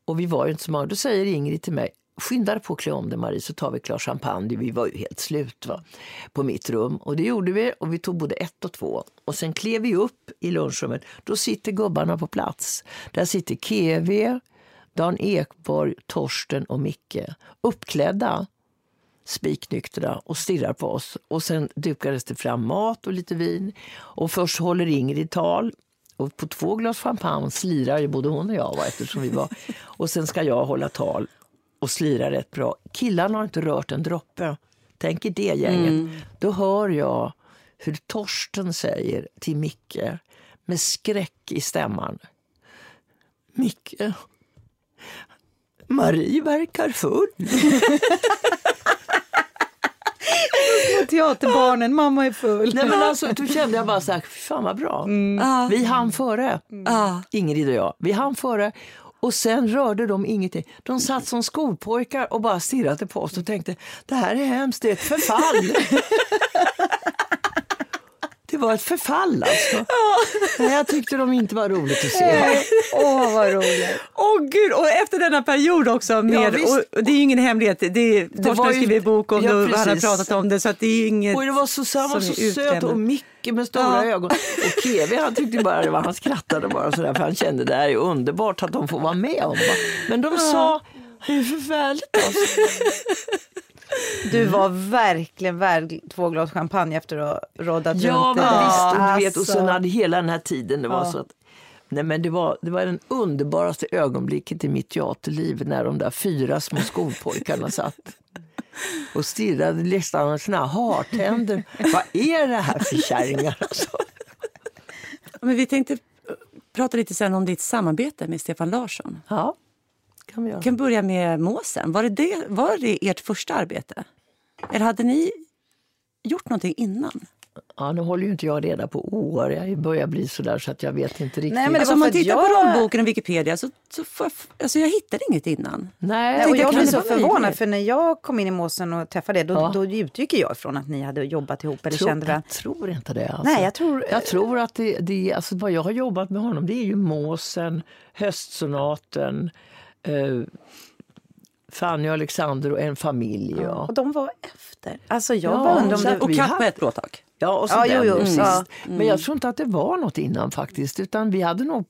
Och vi var inte så många. Då säger Ingrid till mig, skynda dig på att klä om dig Marie så tar vi ett glas champagne. Vi var ju helt slut va? på mitt rum. Och det gjorde vi och vi tog både ett och två. Och sen klev vi upp i lunchrummet. Då sitter gubbarna på plats. Där sitter KV, Dan Ekborg, Torsten och Micke. Uppklädda spiknyktra och stirrar på oss. Och sen dukades det fram mat och lite vin. Och först håller Ingrid tal. Och på två glas champagne slirar ju både hon och jag va, eftersom vi var. Och sen ska jag hålla tal och slira rätt bra. Killarna har inte rört en droppe. Tänk er det gänget. Då hör jag hur Torsten säger till Micke med skräck i stämman. Micke, Marie verkar full. Teaterbarnen, mamma är full. Nej, men alltså, då kände jag bara så här, "Fy fan vad bra. Ja. Vi hann före, Ja. Ingrid och jag. Vi hann före. Och sen rörde de ingenting. De satt som skolpojkar och bara stirrade på oss och tänkte, det här är hemskt, det är ett förfall. Det var ett förfall alltså. Nej, jag tyckte de inte var roligt att se. Åh, vad roligt. Åh gud, och efter denna period också. Med, visst. och, det är ju ingen hemlighet. Det är, Torsten skrivit bok om Ja, det och han har pratat om det. Så att det är inget Och det var Susanne så söt och Micke med stora Ja. ögon. Och Kevi han tyckte bara det var, han skrattade bara sådär för han kände det här är underbart att de får vara med om. Men de sa, det är förfärligt alltså. Du var verkligen värd två glas champagne efter att ha roddat Ja, runt det. visst. Du vet, och Alltså. sen hade hela den här tiden, det var Ja. så att Nej, men det, var, det var den underbaraste ögonblicket i mitt teaterliv när de där fyra små skolpojkarna satt och stirrade nästan med sina hartänder. Vad är det här för kärringar? Alltså? Men vi tänkte prata lite sen om ditt samarbete med Stefan Larsson. Ja, kan vi göra. Vi kan börja med Måsen. Var det, det, var det ert första arbete? Eller hade ni gjort någonting innan? Ja, nu håller ju inte jag reda på år. Jag börjar bli så där så att jag vet inte riktigt. Nej, men Alltså, om man för att tittar på jag- rollboken och Wikipedia så, så får jag, f- alltså jag hittade inget innan. Nej, och tänkte, jag kan blev det så vara förvånad för när jag kom in i Måsen och träffade er då, Ja. då utgick jag ifrån att ni hade jobbat ihop eller tror, kände jag tror inte det. Alltså. Nej, jag tror... Jag tror att det, det alltså vad jag har jobbat med honom det är ju Måsen, Höstsonaten, eh, Fanny och Alexander och En familj. Ja, Och de var efter. Alltså jag Ja, bara undrar om det... Och katt har- på ett blåtak. ja och så Ja, den jo, jo, nu sist. ja. Men jag tror inte att det var något innan faktiskt. Utan vi hade nog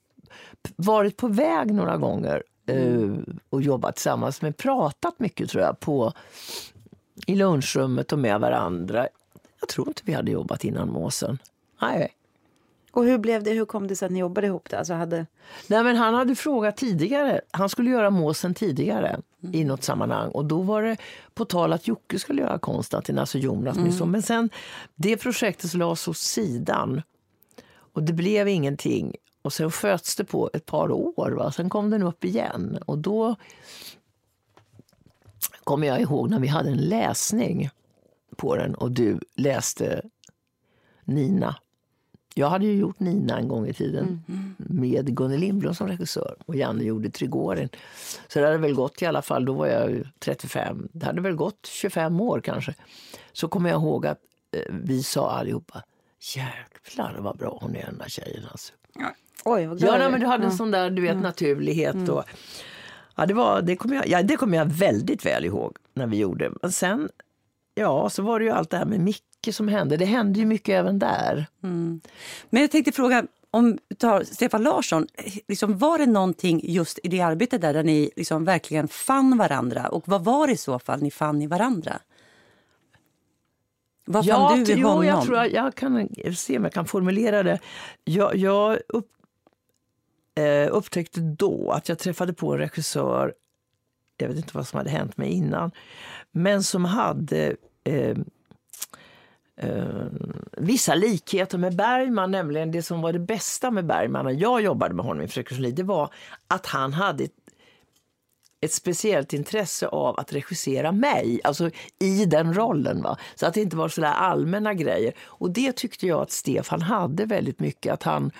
varit på väg några gånger eh, och jobbat tillsammans. Men pratat mycket tror jag på i lunchrummet och med varandra. Jag tror inte vi hade jobbat innan Måsen. Nej. Och hur blev det? Hur kom det sig att ni jobbade ihop? Det? Alltså hade... Nej, men han hade frågat tidigare. Han skulle göra Måsen tidigare i något sammanhang. Och då var det på tal att Jocke skulle göra Konstantin, alltså Jonas. Mm. Men sen det projektet lades åt sidan. Och det blev ingenting. Och sen sköts det på ett par år. Va? Sen kom den upp igen. Och då kommer jag ihåg när vi hade en läsning på den och du läste Nina. Jag hade ju gjort Nina en gång i tiden med Gunnel Lindblom som regissör och Janne gjorde Trigorin. Så det hade väl gått i alla fall, då var jag ju 35, det hade väl gått 25 år kanske. Så kommer jag ihåg att eh, vi sa allihopa, jäklar vad bra hon är den där tjejen alltså. Oj, vad glad Ja, nej, men du hade en sån där du vet, naturlighet. Och, ja, det, var, det, kommer jag, ja, det kommer jag väldigt väl ihåg när vi gjorde. Men sen, ja, så var det ju allt det här med Micke mycket som hände. Det hände ju mycket även där. Mm. Men jag tänkte fråga, om tar Stefan Larsson, liksom var det någonting just i det arbetet där, där ni liksom verkligen fann varandra? Och vad var det i så fall ni fann i varandra? Vad ja, fann du i honom? Jag tror jag, jag kan se om jag kan formulera det. Jag, jag upp, eh, upptäckte då att jag träffade på en regissör, jag vet inte vad som hade hänt mig innan, men som hade eh, eh, vissa likheter med Bergman, nämligen det som var det bästa med Bergman när jag jobbade med honom i Fröken det var att han hade ett, ett speciellt intresse av att regissera mig, alltså i den rollen. Va? Så att det inte var sådär allmänna grejer. Och det tyckte jag att Stefan hade väldigt mycket, att han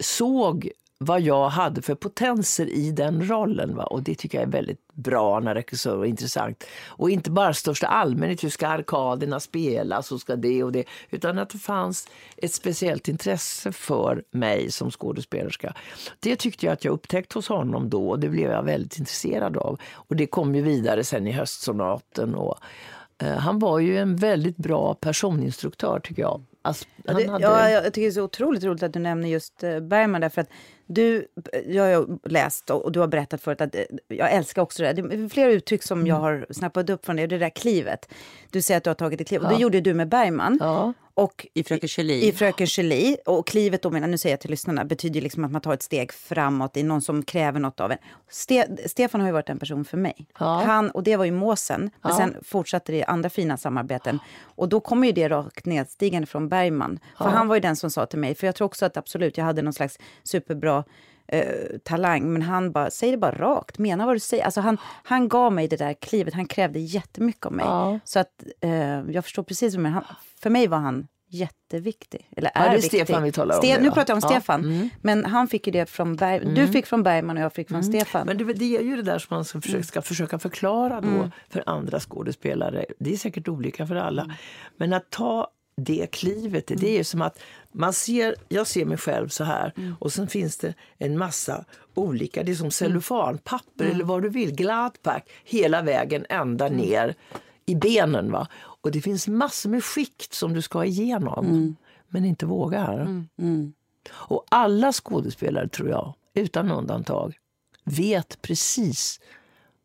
såg vad jag hade för potenser i den rollen. Va? Och det tycker jag är väldigt bra när regissör och intressant. Och inte bara största allmänhet, hur ska arkaderna spelas och ska det och det. Utan att det fanns ett speciellt intresse för mig som skådespelerska. Det tyckte jag att jag upptäckte hos honom då och det blev jag väldigt intresserad av. Och det kom ju vidare sen i Höstsonaten. Och, eh, han var ju en väldigt bra personinstruktör tycker jag. Alltså, hade... ja, jag tycker det är så otroligt roligt att du nämner just eh, Bergman därför att du, jag har läst och du har berättat förut att eh, jag älskar också det. Det är flera uttryck som jag mm. har snappat upp från det. Det där klivet. Du säger att du har tagit ett kliv. Ja. Och det gjorde du med Bergman. Ja. Och I Fröken Julie. I Fröken Julie. Och klivet då, menar, nu säger jag till lyssnarna, betyder liksom att man tar ett steg framåt i någon som kräver något av en. Ste Stefan har ju varit en person för mig. Ja. Han, och det var i Måsen. Men sen fortsatte det i andra fina samarbeten. Och då kommer ju det rakt nedstigande från Bergman. För han var ju den som sa till mig, för jag tror också att absolut, jag hade någon slags superbra eh, talang, men han bara, säg det bara rakt, mena vad du säger. Alltså han, han gav mig det där klivet, han krävde jättemycket av mig. Ja. Så att eh, jag förstår precis vad han, för mig var han jätteviktig. Eller är ja, det är viktig. Stefan vi talar om. Ste nu pratar jag om. Stefan. Mm. Men han fick ju det från Berg mm. Du fick från Bergman och jag fick från mm. Stefan. Men det, det, är ju det där som man ska försöka, ska försöka förklara då mm. för andra skådespelare. Det är säkert olika för alla. Mm. Men att ta det klivet, det är ju som att man ser, jag ser mig själv så här mm. och sen finns det en massa olika, det är som cellofanpapper mm. eller vad du vill, gladpack hela vägen ända mm. ner i benen. Va? Och det finns massor med skikt som du ska igenom, mm. men inte vågar. Mm. Mm. Och alla skådespelare, tror jag, utan undantag, vet precis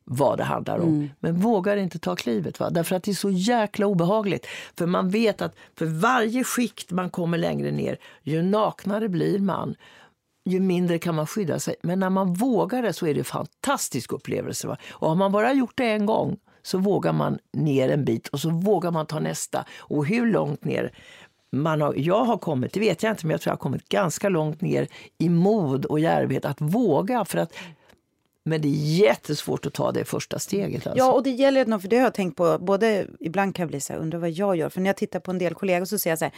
vad det handlar om. Mm. Men vågar inte ta klivet. Va? Därför att det är så jäkla obehagligt. För man vet att för varje skikt man kommer längre ner, ju naknare blir man, ju mindre kan man skydda sig. Men när man vågar det så är det en fantastisk upplevelse. Va? Och har man bara gjort det en gång så vågar man ner en bit och så vågar man ta nästa. Och hur långt ner man har, jag har kommit, det vet jag inte, men jag tror jag har kommit ganska långt ner i mod och djärvhet att våga. För att men det är jättesvårt att ta det första steget. Alltså. Ja, och det gäller, för det har jag tänkt på, både ibland kan jag bli så här, undrar vad jag gör. För när jag tittar på en del kollegor så ser jag så här,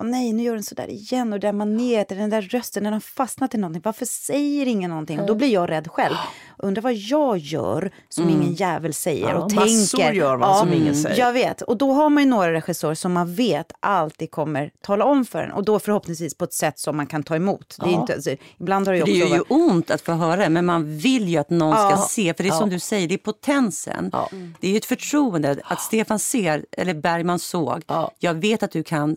Åh nej, nu gör den så där igen. Och det där manet, den där rösten, den har fastnat i någonting. Varför säger ingen någonting? Och då blir jag rädd själv. Undrar vad jag gör som mm. ingen jävel säger ja, och tänker. gör man ja, som ingen säger. Jag vet. Och då har man ju några regissörer som man vet alltid kommer tala om för en. Och då förhoppningsvis på ett sätt som man kan ta emot. Det, är inte, alltså, ibland har det, det gör ju ont att få höra det, men man vill ju att någon ja. ska se. För det är som du säger, det är potensen. Det är ju ett förtroende att Stefan ser, eller Bergman såg. Jag vet att du kan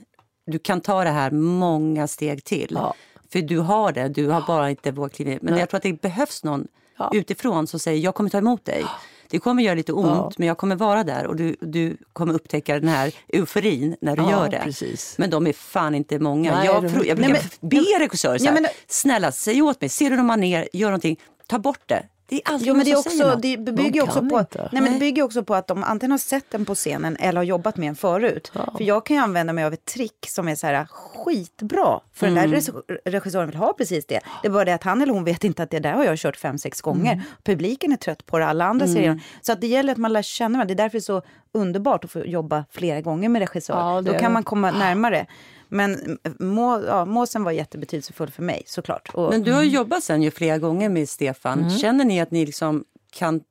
du kan ta det här många steg till. Ja. För du har det, du har bara inte vågat kliva. Men Nej. jag tror att det behövs någon ja. utifrån som säger jag kommer ta emot dig. Det kommer göra lite ont, ja. men jag kommer vara där och du, du kommer upptäcka den här euforin när du ja, gör det. Precis. Men de är fan inte många. Nej, jag, jag, jag brukar be regissörer, snälla säg åt mig, ser du någon manér, gör någonting, ta bort det. Det är jo, men det, är också, det bygger också på, nej, men det bygger också på att de antingen har sett den på scenen eller har jobbat med den förut. Ja. För jag kan ju använda mig av ett trick som är så här skitbra. För mm. den där mm. regissören vill ha precis det. Det är bara det att han eller hon vet inte att det där har jag kört fem, sex gånger. Mm. Publiken är trött på det, alla andra mm. serier. Så att det gäller att man lär känna varandra. Det är därför det är så underbart att få jobba flera gånger med regissör. Ja, Då kan man komma närmare. Men må, ja, måsen var jättebetydelsefull för mig såklart. Och, Men du har jobbat sen ju flera gånger med Stefan. Mm. Känner ni att ni liksom kan...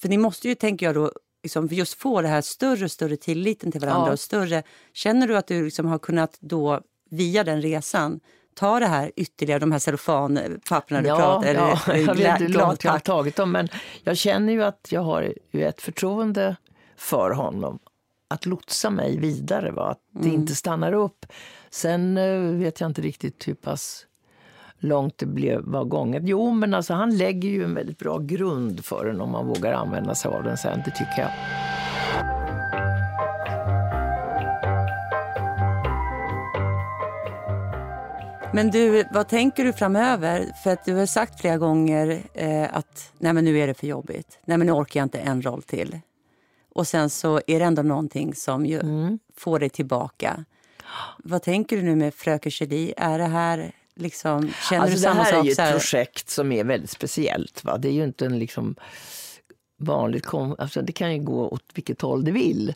För ni måste ju, tänker jag då, liksom just få det här större och större tilliten till varandra. Ja. och större. Känner du att du liksom har kunnat då via den resan ta det här ytterligare, de här cellofanpapperna du ja, pratar eller, ja, Jag vet hur långt jag har tagit dem men jag känner ju att jag har ett förtroende för honom att lotsa mig vidare. Va? Att det inte stannar upp. Sen eh, vet jag inte riktigt hur pass långt det blev, var gånget. Jo, men alltså, han lägger ju en väldigt bra grund för den om man vågar använda sig av den sen. Det tycker jag. Men du, vad tänker du framöver? För att du har sagt flera gånger eh, att nej men nu är det för jobbigt. Nej men nu orkar jag inte en roll till. Och sen så är det ändå någonting som ju Mm. får dig tillbaka. Vad tänker du nu med Fröken Julie? Är det här liksom, känner Alltså, du det samma här är sak? ju så ett här? projekt som är väldigt speciellt. Va? Det är ju inte en liksom vanligt... Kom, alltså, det kan ju gå åt vilket håll det vill.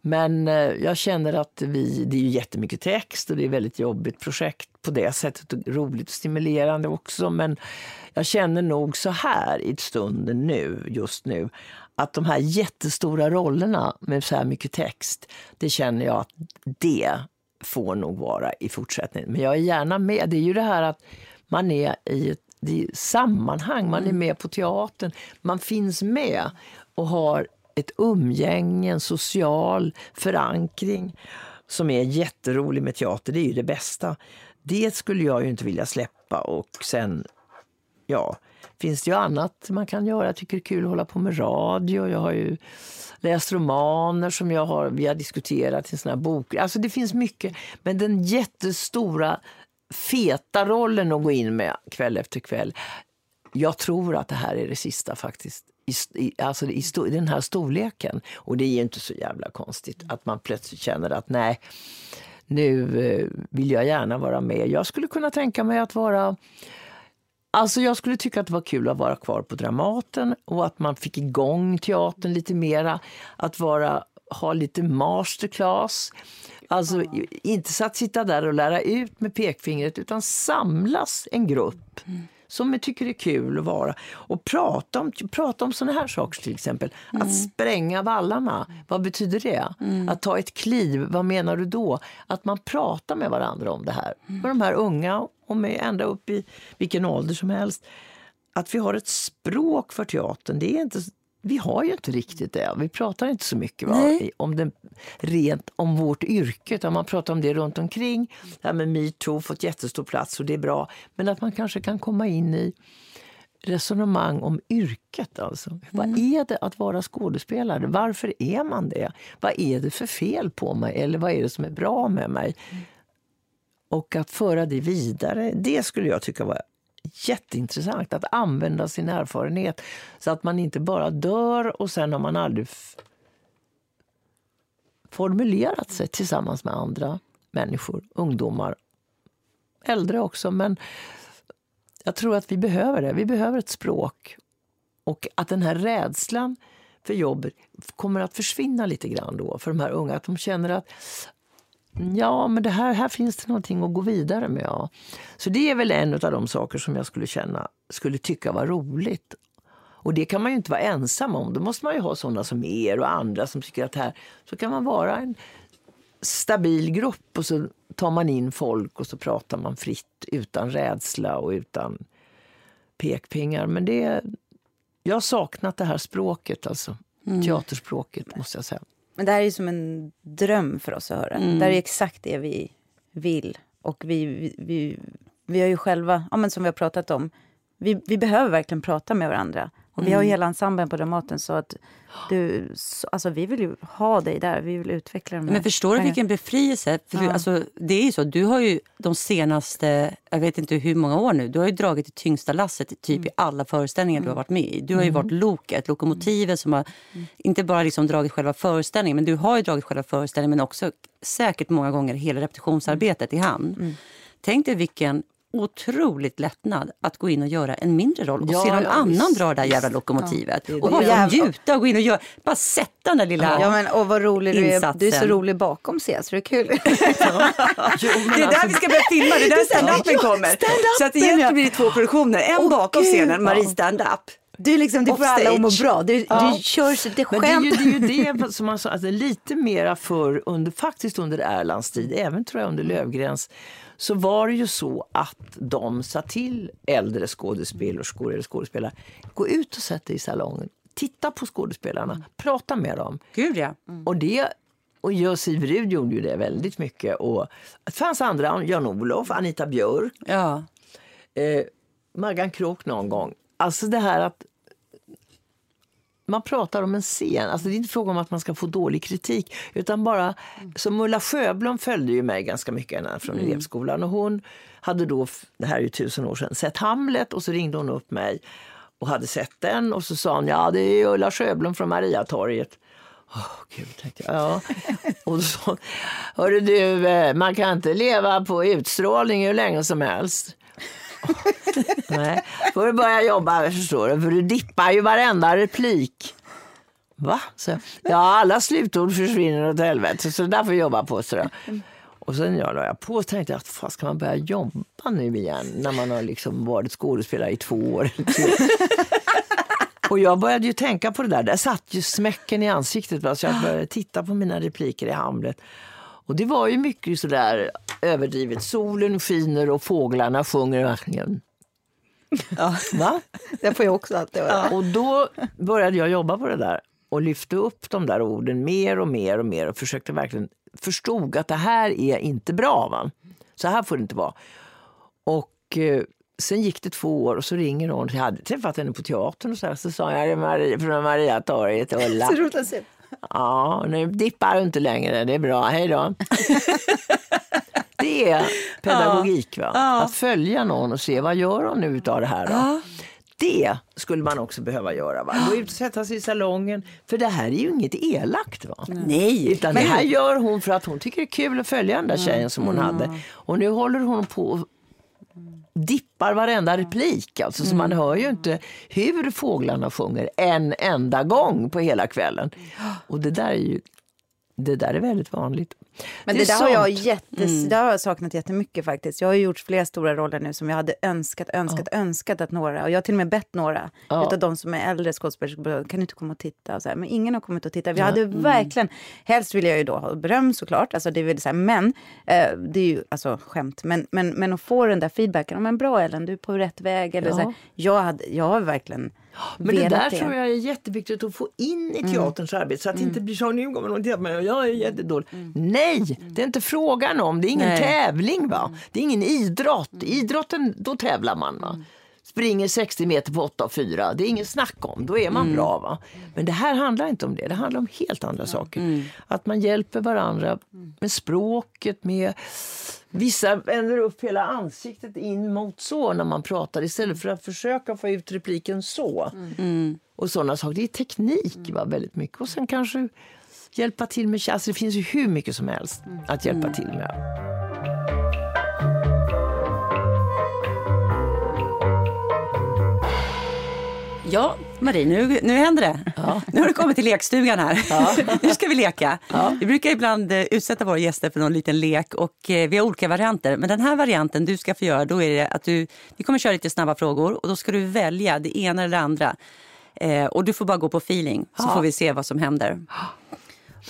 Men eh, jag känner att vi... Det är ju jättemycket text och det är ett väldigt jobbigt projekt på det sättet. Och roligt och stimulerande också. Men jag känner nog så här i stunden nu, just nu att de här jättestora rollerna med så här mycket text, det känner jag att det får nog vara i fortsättningen. Men jag är gärna med. Det är ju det här att man är i ett det är sammanhang, man är med på teatern, man finns med och har ett umgänge, en social förankring som är jätterolig med teater. Det är ju det bästa. Det skulle jag ju inte vilja släppa och sen, ja, finns det ju annat man kan göra. Jag tycker det är kul att hålla på med radio. Jag har ju läst romaner som jag har, vi har diskuterat i såna här bok. Alltså det finns mycket. Men den jättestora feta rollen att gå in med kväll efter kväll. Jag tror att det här är det sista faktiskt. I, alltså i, sto, i den här storleken. Och det är ju inte så jävla konstigt att man plötsligt känner att nej, nu eh, vill jag gärna vara med. Jag skulle kunna tänka mig att vara Alltså jag skulle tycka att det var kul att vara kvar på Dramaten och att man fick igång teatern lite mera. Att vara, ha lite masterclass. Alltså inte så att sitta där och lära ut med pekfingret utan samlas en grupp som tycker det är kul att vara. Och prata om, prata om såna här saker till exempel. Att spränga vallarna, vad betyder det? Att ta ett kliv, vad menar du då? Att man pratar med varandra om det här. Med de här unga och med ända upp i vilken ålder som helst. Att vi har ett språk för teatern, det är inte vi har ju inte riktigt det. Vi pratar inte så mycket va? Om, den, rent, om vårt yrke, utan man pratar om det runt omkring. Det här med metoo fått jättestor plats och det är bra. Men att man kanske kan komma in i resonemang om yrket. Alltså. Vad är det att vara skådespelare? Varför är man det? Vad är det för fel på mig? Eller vad är det som är bra med mig? Och att föra det vidare, det skulle jag tycka var jätteintressant. Att använda sin erfarenhet så att man inte bara dör och sen har man aldrig formulerat sig tillsammans med andra människor, ungdomar, äldre också. Men jag tror att vi behöver det. Vi behöver ett språk. Och att den här rädslan för jobb kommer att försvinna lite grann då för de här unga. Att de känner att ja, men det här, här finns det någonting att gå vidare med. Ja. Så det är väl en av de saker som jag skulle känna, skulle tycka var roligt. Och det kan man ju inte vara ensam om. Då måste man ju ha sådana som er och andra som tycker att här, så kan man vara en stabil grupp och så tar man in folk och så pratar man fritt utan rädsla och utan pekpingar. Men det, jag har saknat det här språket, alltså. Teaterspråket, måste jag säga. Men det här är som en dröm för oss att höra. Det här är exakt det vi vill. Och vi, vi, vi, vi har ju själva, ja, men som vi har pratat om, vi, vi behöver verkligen prata med varandra. Och vi har ju hela ensemblen på Dramaten så att du, så, alltså vi vill ju ha dig där, vi vill utveckla de Men förstår du vilken befrielse? För du, Ja. alltså, det är ju så, du har ju de senaste, jag vet inte hur många år nu, du har ju dragit det tyngsta lasset typ i alla föreställningar du har varit med i. Du har ju varit loket, lokomotivet som har inte bara liksom dragit själva föreställningen, men du har ju dragit själva föreställningen men också säkert många gånger hela repetitionsarbetet i hand. Tänk dig vilken otroligt lättnad att gå in och göra en mindre roll och Ja, se någon ja, annan visst, dra det där jävla lokomotivet. det är och det. bara njuta och gå in och göra, bara sätta den där lilla... Ja men och vad rolig du är. Insatsen. Du är så rolig bakom scen så det är kul. Jo, Det är alltså- där vi ska börja filma, det är där standupen kommer. Stand-upen, Så att egentligen ja. blir det två produktioner, en Åh, bakom gud, scenen, Marie ja. stand-up. Du, liksom, du får alla att må bra. Du, Ja. du kör det Men det är, ju, skämt. det är ju det som man sa, alltså lite mera för under, faktiskt under Erlands tid, även tror jag under Lövgrens, så var det ju så att de sa till äldre skådespelerskor eller skådespelare, gå ut och sätt dig i salongen, titta på skådespelarna, prata med dem. Gud ja. Och det och jag, Siv Rud gjorde ju det väldigt mycket. Och det fanns andra, Jan-Olof, Anita Björk, Ja. eh, Maggan Krook någon gång. Alltså det här att man pratar om en scen. Alltså det är inte fråga om att man ska få dålig kritik. Utan bara, som Ulla Sjöblom följde ju mig ganska mycket från elevskolan. Och hon hade då, det här är ju tusen år sedan, sett Hamlet och så ringde hon upp mig och hade sett den. Och så sa hon, ja det är Ulla Sjöblom från Mariatorget. Åh gud, tänkte jag. Ja. Och så, hörru du, eh, man kan inte leva på utstrålning hur länge som helst. Nej, får du börja jobba förstår du, för du dippar ju varenda replik. Va? Så, ja, alla slutord försvinner åt helvete, så det där får jag jobba på. Så. Och sen jag la jag på och tänkte jag, fan ska man börja jobba nu igen när man har liksom varit skådespelare i två år? och jag började ju tänka på det där, där satt ju smäcken i ansiktet. Va? Så jag började titta på mina repliker i Hamlet. Och det var ju mycket sådär överdrivet. Solen skiner och fåglarna sjunger verkligen. Va? Det får jag också alltid höra. Och då började jag jobba på det där och lyfte upp de där orden mer och mer och mer och försökte verkligen förstod att det här är inte bra. Va? Så här får det inte vara. Och eh, sen gick det två år och så ringer hon. Jag hade träffat henne på teatern och så, här, så sa jag, är Maria från Mariatorget, Ulla. Så roligt att se. Ja, nu dippar du inte längre, det är bra, hej då. det är pedagogik, va? att följa någon och se vad gör hon nu av det här. Då? Det skulle man också behöva göra. Va? Gå ut och sätta sig i salongen. För det här är ju inget elakt. Va? Nej. Utan det här gör hon för att hon tycker det är kul att följa den där tjejen som hon hade. Och nu håller hon på dippar varenda replik. Alltså, Så man hör ju inte hur fåglarna sjunger en enda gång på hela kvällen. Och det där är ju det där är väldigt vanligt. Men är det, där har jag, jättes, det har jag saknat jättemycket faktiskt. Jag har gjort flera stora roller nu som jag hade önskat, önskat, önskat att några, och jag har till och med bett några Ja. utav de som är äldre skådespelerskor, kan du inte komma och titta? Och så här. Men ingen har kommit och tittat. Vi hade verkligen, helst vill jag ju då ha beröm såklart, alltså det vill säga, men eh, det är ju alltså skämt, men, men, men att få den där feedbacken, men bra Ellen, du är på rätt väg. Eller Ja. så här, jag, hade, jag har verkligen Men det där tror jag är jätteviktigt att få in i teaterns arbete så att det inte blir så nu kommer någon till mig och jag är jättedålig. Nej, det är inte frågan om. Det är ingen Nej. tävling. va? Det är ingen idrott. Idrotten, då tävlar man. va? Springer 60 meter på 8 och 4. Det är ingen snack om. Då är man bra. va? Men det här handlar inte om det. Det handlar om helt andra saker. Att man hjälper varandra med språket, med Vissa vänder upp hela ansiktet in mot så när man pratar istället för att försöka få ut repliken så. Och sådana saker. Det är teknik va, väldigt mycket. Och sen kanske hjälpa till med alltså, Det finns ju hur mycket som helst att hjälpa till med. Ja, Marie, nu, nu händer det. Nu har du kommit till lekstugan här. nu ska vi leka. Vi brukar ibland eh, utsätta våra gäster för någon liten lek och eh, vi har olika varianter. Men den här varianten du ska få göra, då är det att du, vi kommer köra lite snabba frågor och då ska du välja det ena eller det andra. Eh, och du får bara gå på feeling så får vi se vad som händer.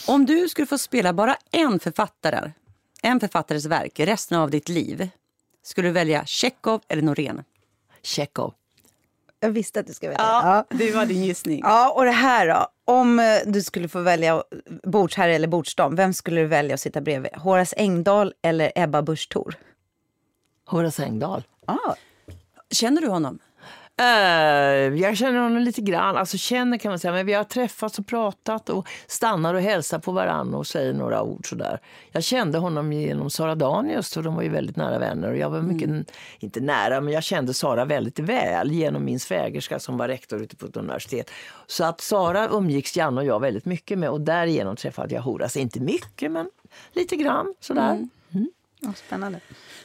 Om du skulle få spela bara en författare, en författares verk resten av ditt liv, skulle du välja Tjechov eller Norén? Tjechov. Jag visste att du skulle välja. Ja. det var din gissning. Ja, och det här då? Om eh, du skulle få välja bordsherre eller bordsdam, vem skulle du välja att sitta bredvid? Horace Engdahl eller Ebba Busch Thor? Horace Engdahl. Ah, Känner du honom? Eh, jag känner honom lite grann. Alltså känner kan man säga. Men vi har träffats och pratat och stannar och hälsar på varandra och säger några ord sådär. Jag kände honom genom Sara Danius för de var ju väldigt nära vänner. Och jag var mycket, inte nära, men jag kände Sara väldigt väl genom min svägerska som var rektor ute på ett universitet. Så att Sara umgicks Janne och jag väldigt mycket med och därigenom träffade jag Horace. Inte mycket, men lite grann sådär. ja, spännande.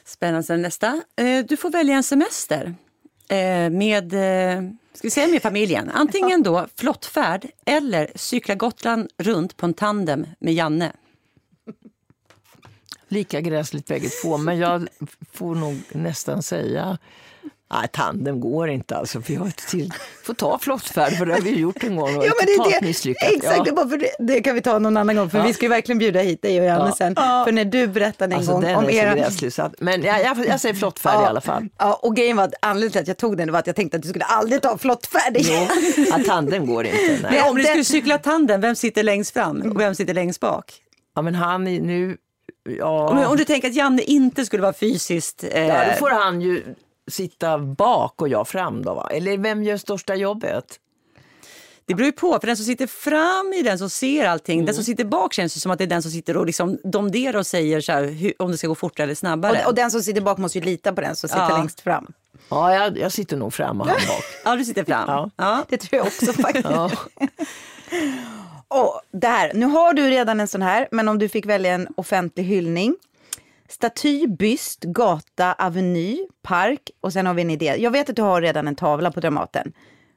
Spännande. Nästa. Eh, Du får välja en semester Eh, med, eh, ska vi säga med familjen. Antingen då flottfärd eller cykla Gotland runt på en tandem med Janne. Lika gräsligt bägge två, men jag får nog nästan säga Nej, tandem går inte alltså. För jag har till, får ta flottfärd för det har vi gjort en gång och Ja, men det är det. misslyckat. Exakt, Ja. det, är bara för det, det kan vi ta någon annan gång. För vi ska ju verkligen bjuda hit dig och Janne Ja. sen. För när du berättade en Alltså, gång om är era... gräslig. Att, men jag, jag, jag säger flottfärd i alla fall. Ja, och grejen var att anledningen till att jag tog den var att jag tänkte att du skulle aldrig ta flottfärd igen. Ja, tandem går inte. Nej. Men om du skulle cykla tandem, vem sitter längst fram och vem sitter längst bak? Ja, men han är nu... Ja, Om, om du tänker att Janne inte skulle vara fysiskt... Eh, ja, då får han ju sitta bak och jag fram då va? Eller vem gör största jobbet? Det beror ju på, för den som sitter fram är den som ser allting. Den Mm. som sitter bak känns ju som att det är den som sitter och liksom domderar och säger så här, hur, om det ska gå fortare eller snabbare. Och, och den som sitter bak måste ju lita på den som sitter Ja. längst fram. Ja, jag, jag sitter nog fram och han bak. Ja, du sitter fram. Ja. Ja. Det tror jag också faktiskt. Ja. Och där, nu har du redan en sån här, men om du fick välja en offentlig hyllning. Staty, byst, gata, aveny, park och sen har vi en idé. Jag vet att du har redan en tavla på Dramaten.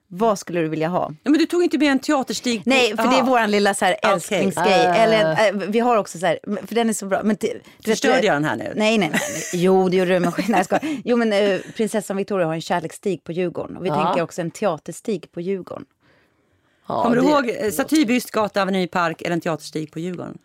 Vad skulle du vilja ha? Ja, men du tog inte med en teaterstig? på- Nej, för det är våran lilla så här älsklingsgrej. Ah. Eller, äh, vi har också så här, för den är så bra. Men du vet- Förstörde jag den här nu? Nej, nej, nej. Jo, det gjorde du. Men, nej, jag. Jo, men eh, prinsessan Victoria har en kärleksstig på Djurgården. Och vi Ja. tänker också en teaterstig på Djurgården. Ja, Kommer du det- ihåg eh, Staty, byst, gata, aveny, park eller en teaterstig på Djurgården?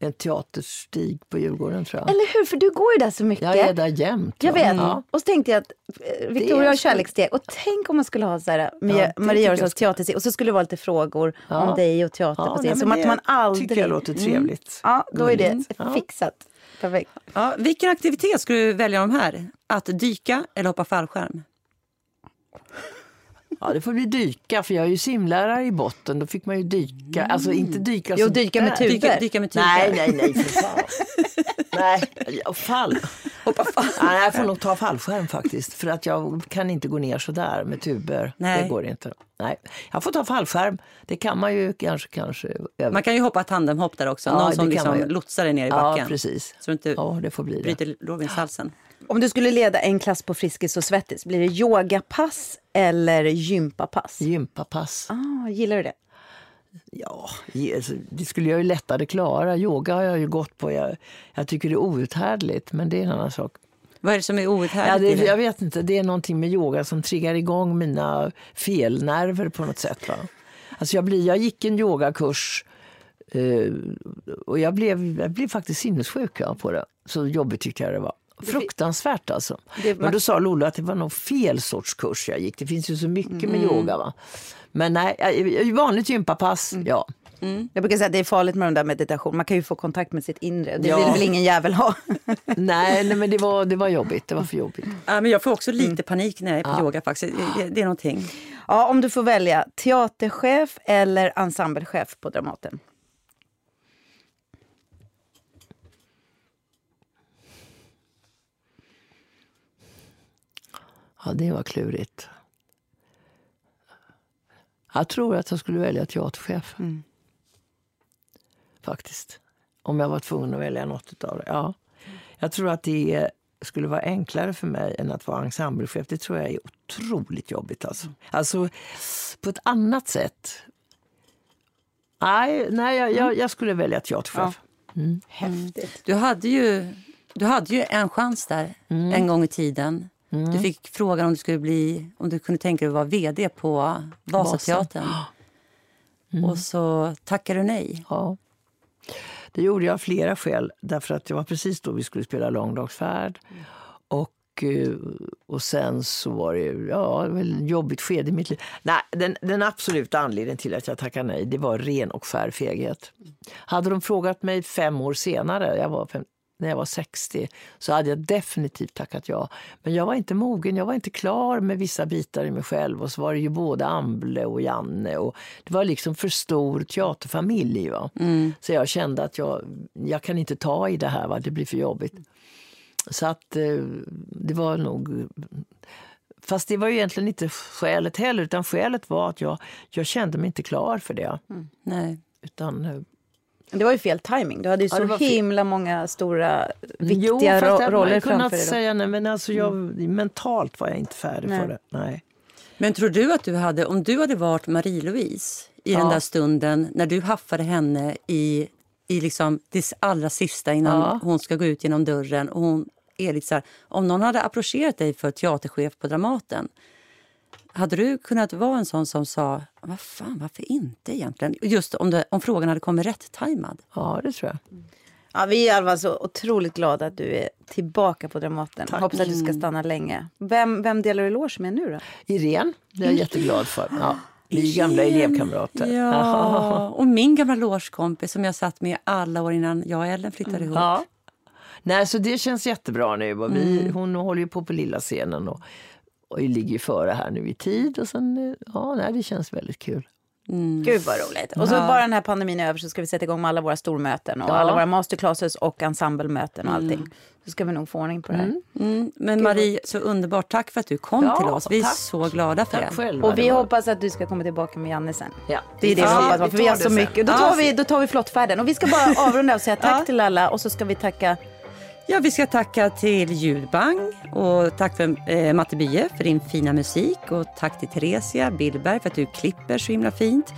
En teaterstig på Djurgården tror jag. Eller hur? För du går ju där så mycket. Jag är där jämt. Jag vet. Ja. Och så tänkte jag att eh, Victoria har kärlekssteg. Och tänk om man skulle ha så här, med Ja, Maria Göranssons teatersceg. Och så skulle det vara lite frågor Ja. om dig och teater Ja, på scen. Som att det man aldrig... tycker jag låter trevligt. Ja, då är det fixat. Perfekt. Ja, vilken aktivitet skulle du välja de här? Att dyka eller hoppa fallskärm? Ja, det får bli dyka, för jag är ju simlärare i botten. Då fick man ju dyka. Alltså inte dyka Jo, dyka med tuber. Dyka, dyka med tuber? Nej, nej, nej, för fan. nej, fall. Hoppa fall. Nej, jag får nog ta fallskärm faktiskt. För att jag kan inte gå ner så där med tuber. Nej. Det går inte. Nej, jag får ta fallskärm. Det kan man ju kanske. kanske. Man kan ju hoppa tandemhopp där också. Ja, Någon det som kan liksom lotsar dig ner i Ja, backen. precis. Så du inte Ja, det får bli det. bryter lårbenshalsen. Om du skulle leda en klass på Friskis och Svettis, blir det yogapass eller gympapass? Gympapass. Ah, gillar du det? Ja, alltså, det skulle jag ju lättare klara. Yoga har jag ju gått på. Jag, jag tycker det är outhärdligt, men det är en annan sak. Vad är det som är Ja, outhärdligt? det, i jag vet inte, det är någonting med yoga som triggar igång mina felnerver på något sätt. Va? Alltså jag, blir, jag gick en yogakurs eh, och jag blev, jag blev faktiskt sinnessjuk ja, på det. Så jobbigt tyckte jag det var. Fruktansvärt alltså. Det- Men då sa Lollo att det var nog fel sorts kurs jag gick. Det finns ju så mycket med yoga. Va? Men nej, vanligt gympapass, ja. Jag brukar säga att det är farligt med den där meditation. Man kan ju få kontakt med sitt inre. Det Ja. vill väl ingen jävel ha. Nej, nej men det var, det var jobbigt. Det var för jobbigt. Ja, men jag får också lite panik när jag är på Ja. yoga faktiskt. Det, det, det är någonting. Ja, om du får välja teaterchef eller ensemblechef på Dramaten. Ja, det var klurigt. Jag tror att jag skulle välja teaterchef. Faktiskt. Om jag var tvungen att välja något av det. Ja. Jag tror att det skulle vara enklare för mig än att vara ensemblechef. Det tror jag är otroligt jobbigt. Alltså, alltså på ett annat sätt. Nej, nej jag, jag, jag skulle välja teaterchef. Häftigt. Du hade ju, du hade ju en chans där en gång i tiden. Du fick frågan om du skulle bli, om du kunde tänka dig att vara vd på Vasateatern. Och så tackade du nej. Ja. Det gjorde jag av flera skäl. Därför att det var precis då vi skulle spela Långdagsfärd. Och, eh, och sen så var det ja, ett jobbigt skede i mitt liv. Nej, den, den absoluta anledningen till att jag tackade nej, det var ren och skär feghet. Hade de frågat mig fem år senare, jag var fem, när jag var 60, så hade jag definitivt tackat ja. Men jag var inte mogen, jag var inte klar med vissa bitar i mig själv. Och så var det ju både Amble och Janne. Och det var liksom för stor teaterfamilj. Va? Så jag kände att jag, jag kan inte ta i det här, va? det blir för jobbigt. Så att eh, det var nog... Fast det var ju egentligen inte skälet heller, utan skälet var att jag, jag kände mig inte klar för det. Nej. Utan, eh, Det var ju fel timing. Du hade ju Ja, så himla många stora, viktiga jo, fast ro- roller framför dig. då. säga, nej, men alltså jag, mentalt var jag inte färdig Nej. för det. Nej. Men tror du att du hade, om du hade varit Marie-Louise i den Ja. där stunden när du haffade henne i, i liksom det allra sista innan Ja. hon ska gå ut genom dörren och hon är lite så här, om någon hade approcherat dig för teaterchef på Dramaten hade du kunnat vara en sån som sa, vad fan, varför inte egentligen? Just om, det, om frågan hade kommit rätt tajmad. Ja, det tror jag. Ja, vi är fall så otroligt glada att du är tillbaka på Dramaten. Hoppas att du ska stanna länge. Vem, vem delar du eloge med nu då? Irene, det är jag jätteglad för. Ja. Vi är gamla elevkamrater. Ja, och min gamla logekompis som jag satt med alla år innan jag och Ellen flyttade ihop. Ja. Nej, så det känns jättebra nu. Och vi, Hon håller ju på på lilla scenen och, och ligger ju före här nu i tid. Och sen, eh, ja, nej, det känns väldigt kul. Gud vad roligt. Och så bara den här pandemin är över så ska vi sätta igång med alla våra stormöten och Ja. alla våra masterclasses och ensemblemöten och allting. Så ska vi nog få ordning på det här. Mm, men Marie, så underbart. Tack för att du kom Ja, till oss. Vi är tack. så glada för Tack det. själva. Och vi hoppas att du ska komma tillbaka med Janne sen. Ja. Det är det vi Ja, hoppas på, för vi har så sen. mycket. Då tar, vi, då tar vi flottfärden. Och vi ska bara avrunda och säga tack Ja. till alla och så ska vi tacka Ja, vi ska tacka till Ljudbang och tack för eh, Matte Bie för din fina musik och tack till Theresia Billberg för att du klipper så himla fint.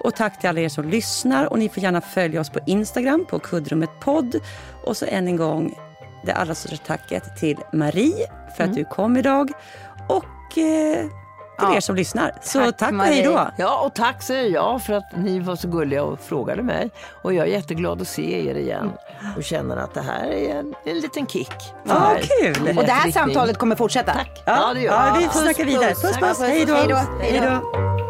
Och tack till alla er som lyssnar och ni får gärna följa oss på Instagram på kuddrummet podd. Och så än en gång det allra största tacket till Marie för att du kom idag och eh, till Ja. er som lyssnar. Så Tack, tack och hej då. Ja, och tack säger jag för att ni var så gulliga och frågade mig. Och jag är jätteglad att se er igen och känner att det här är en, en liten kick. Ja, kul. Och det här samtalet kommer fortsätta. Tack. Ja, det gör Ja, vi får snacka vidare. Puss, puss. Hej då. Hej då. Hej då.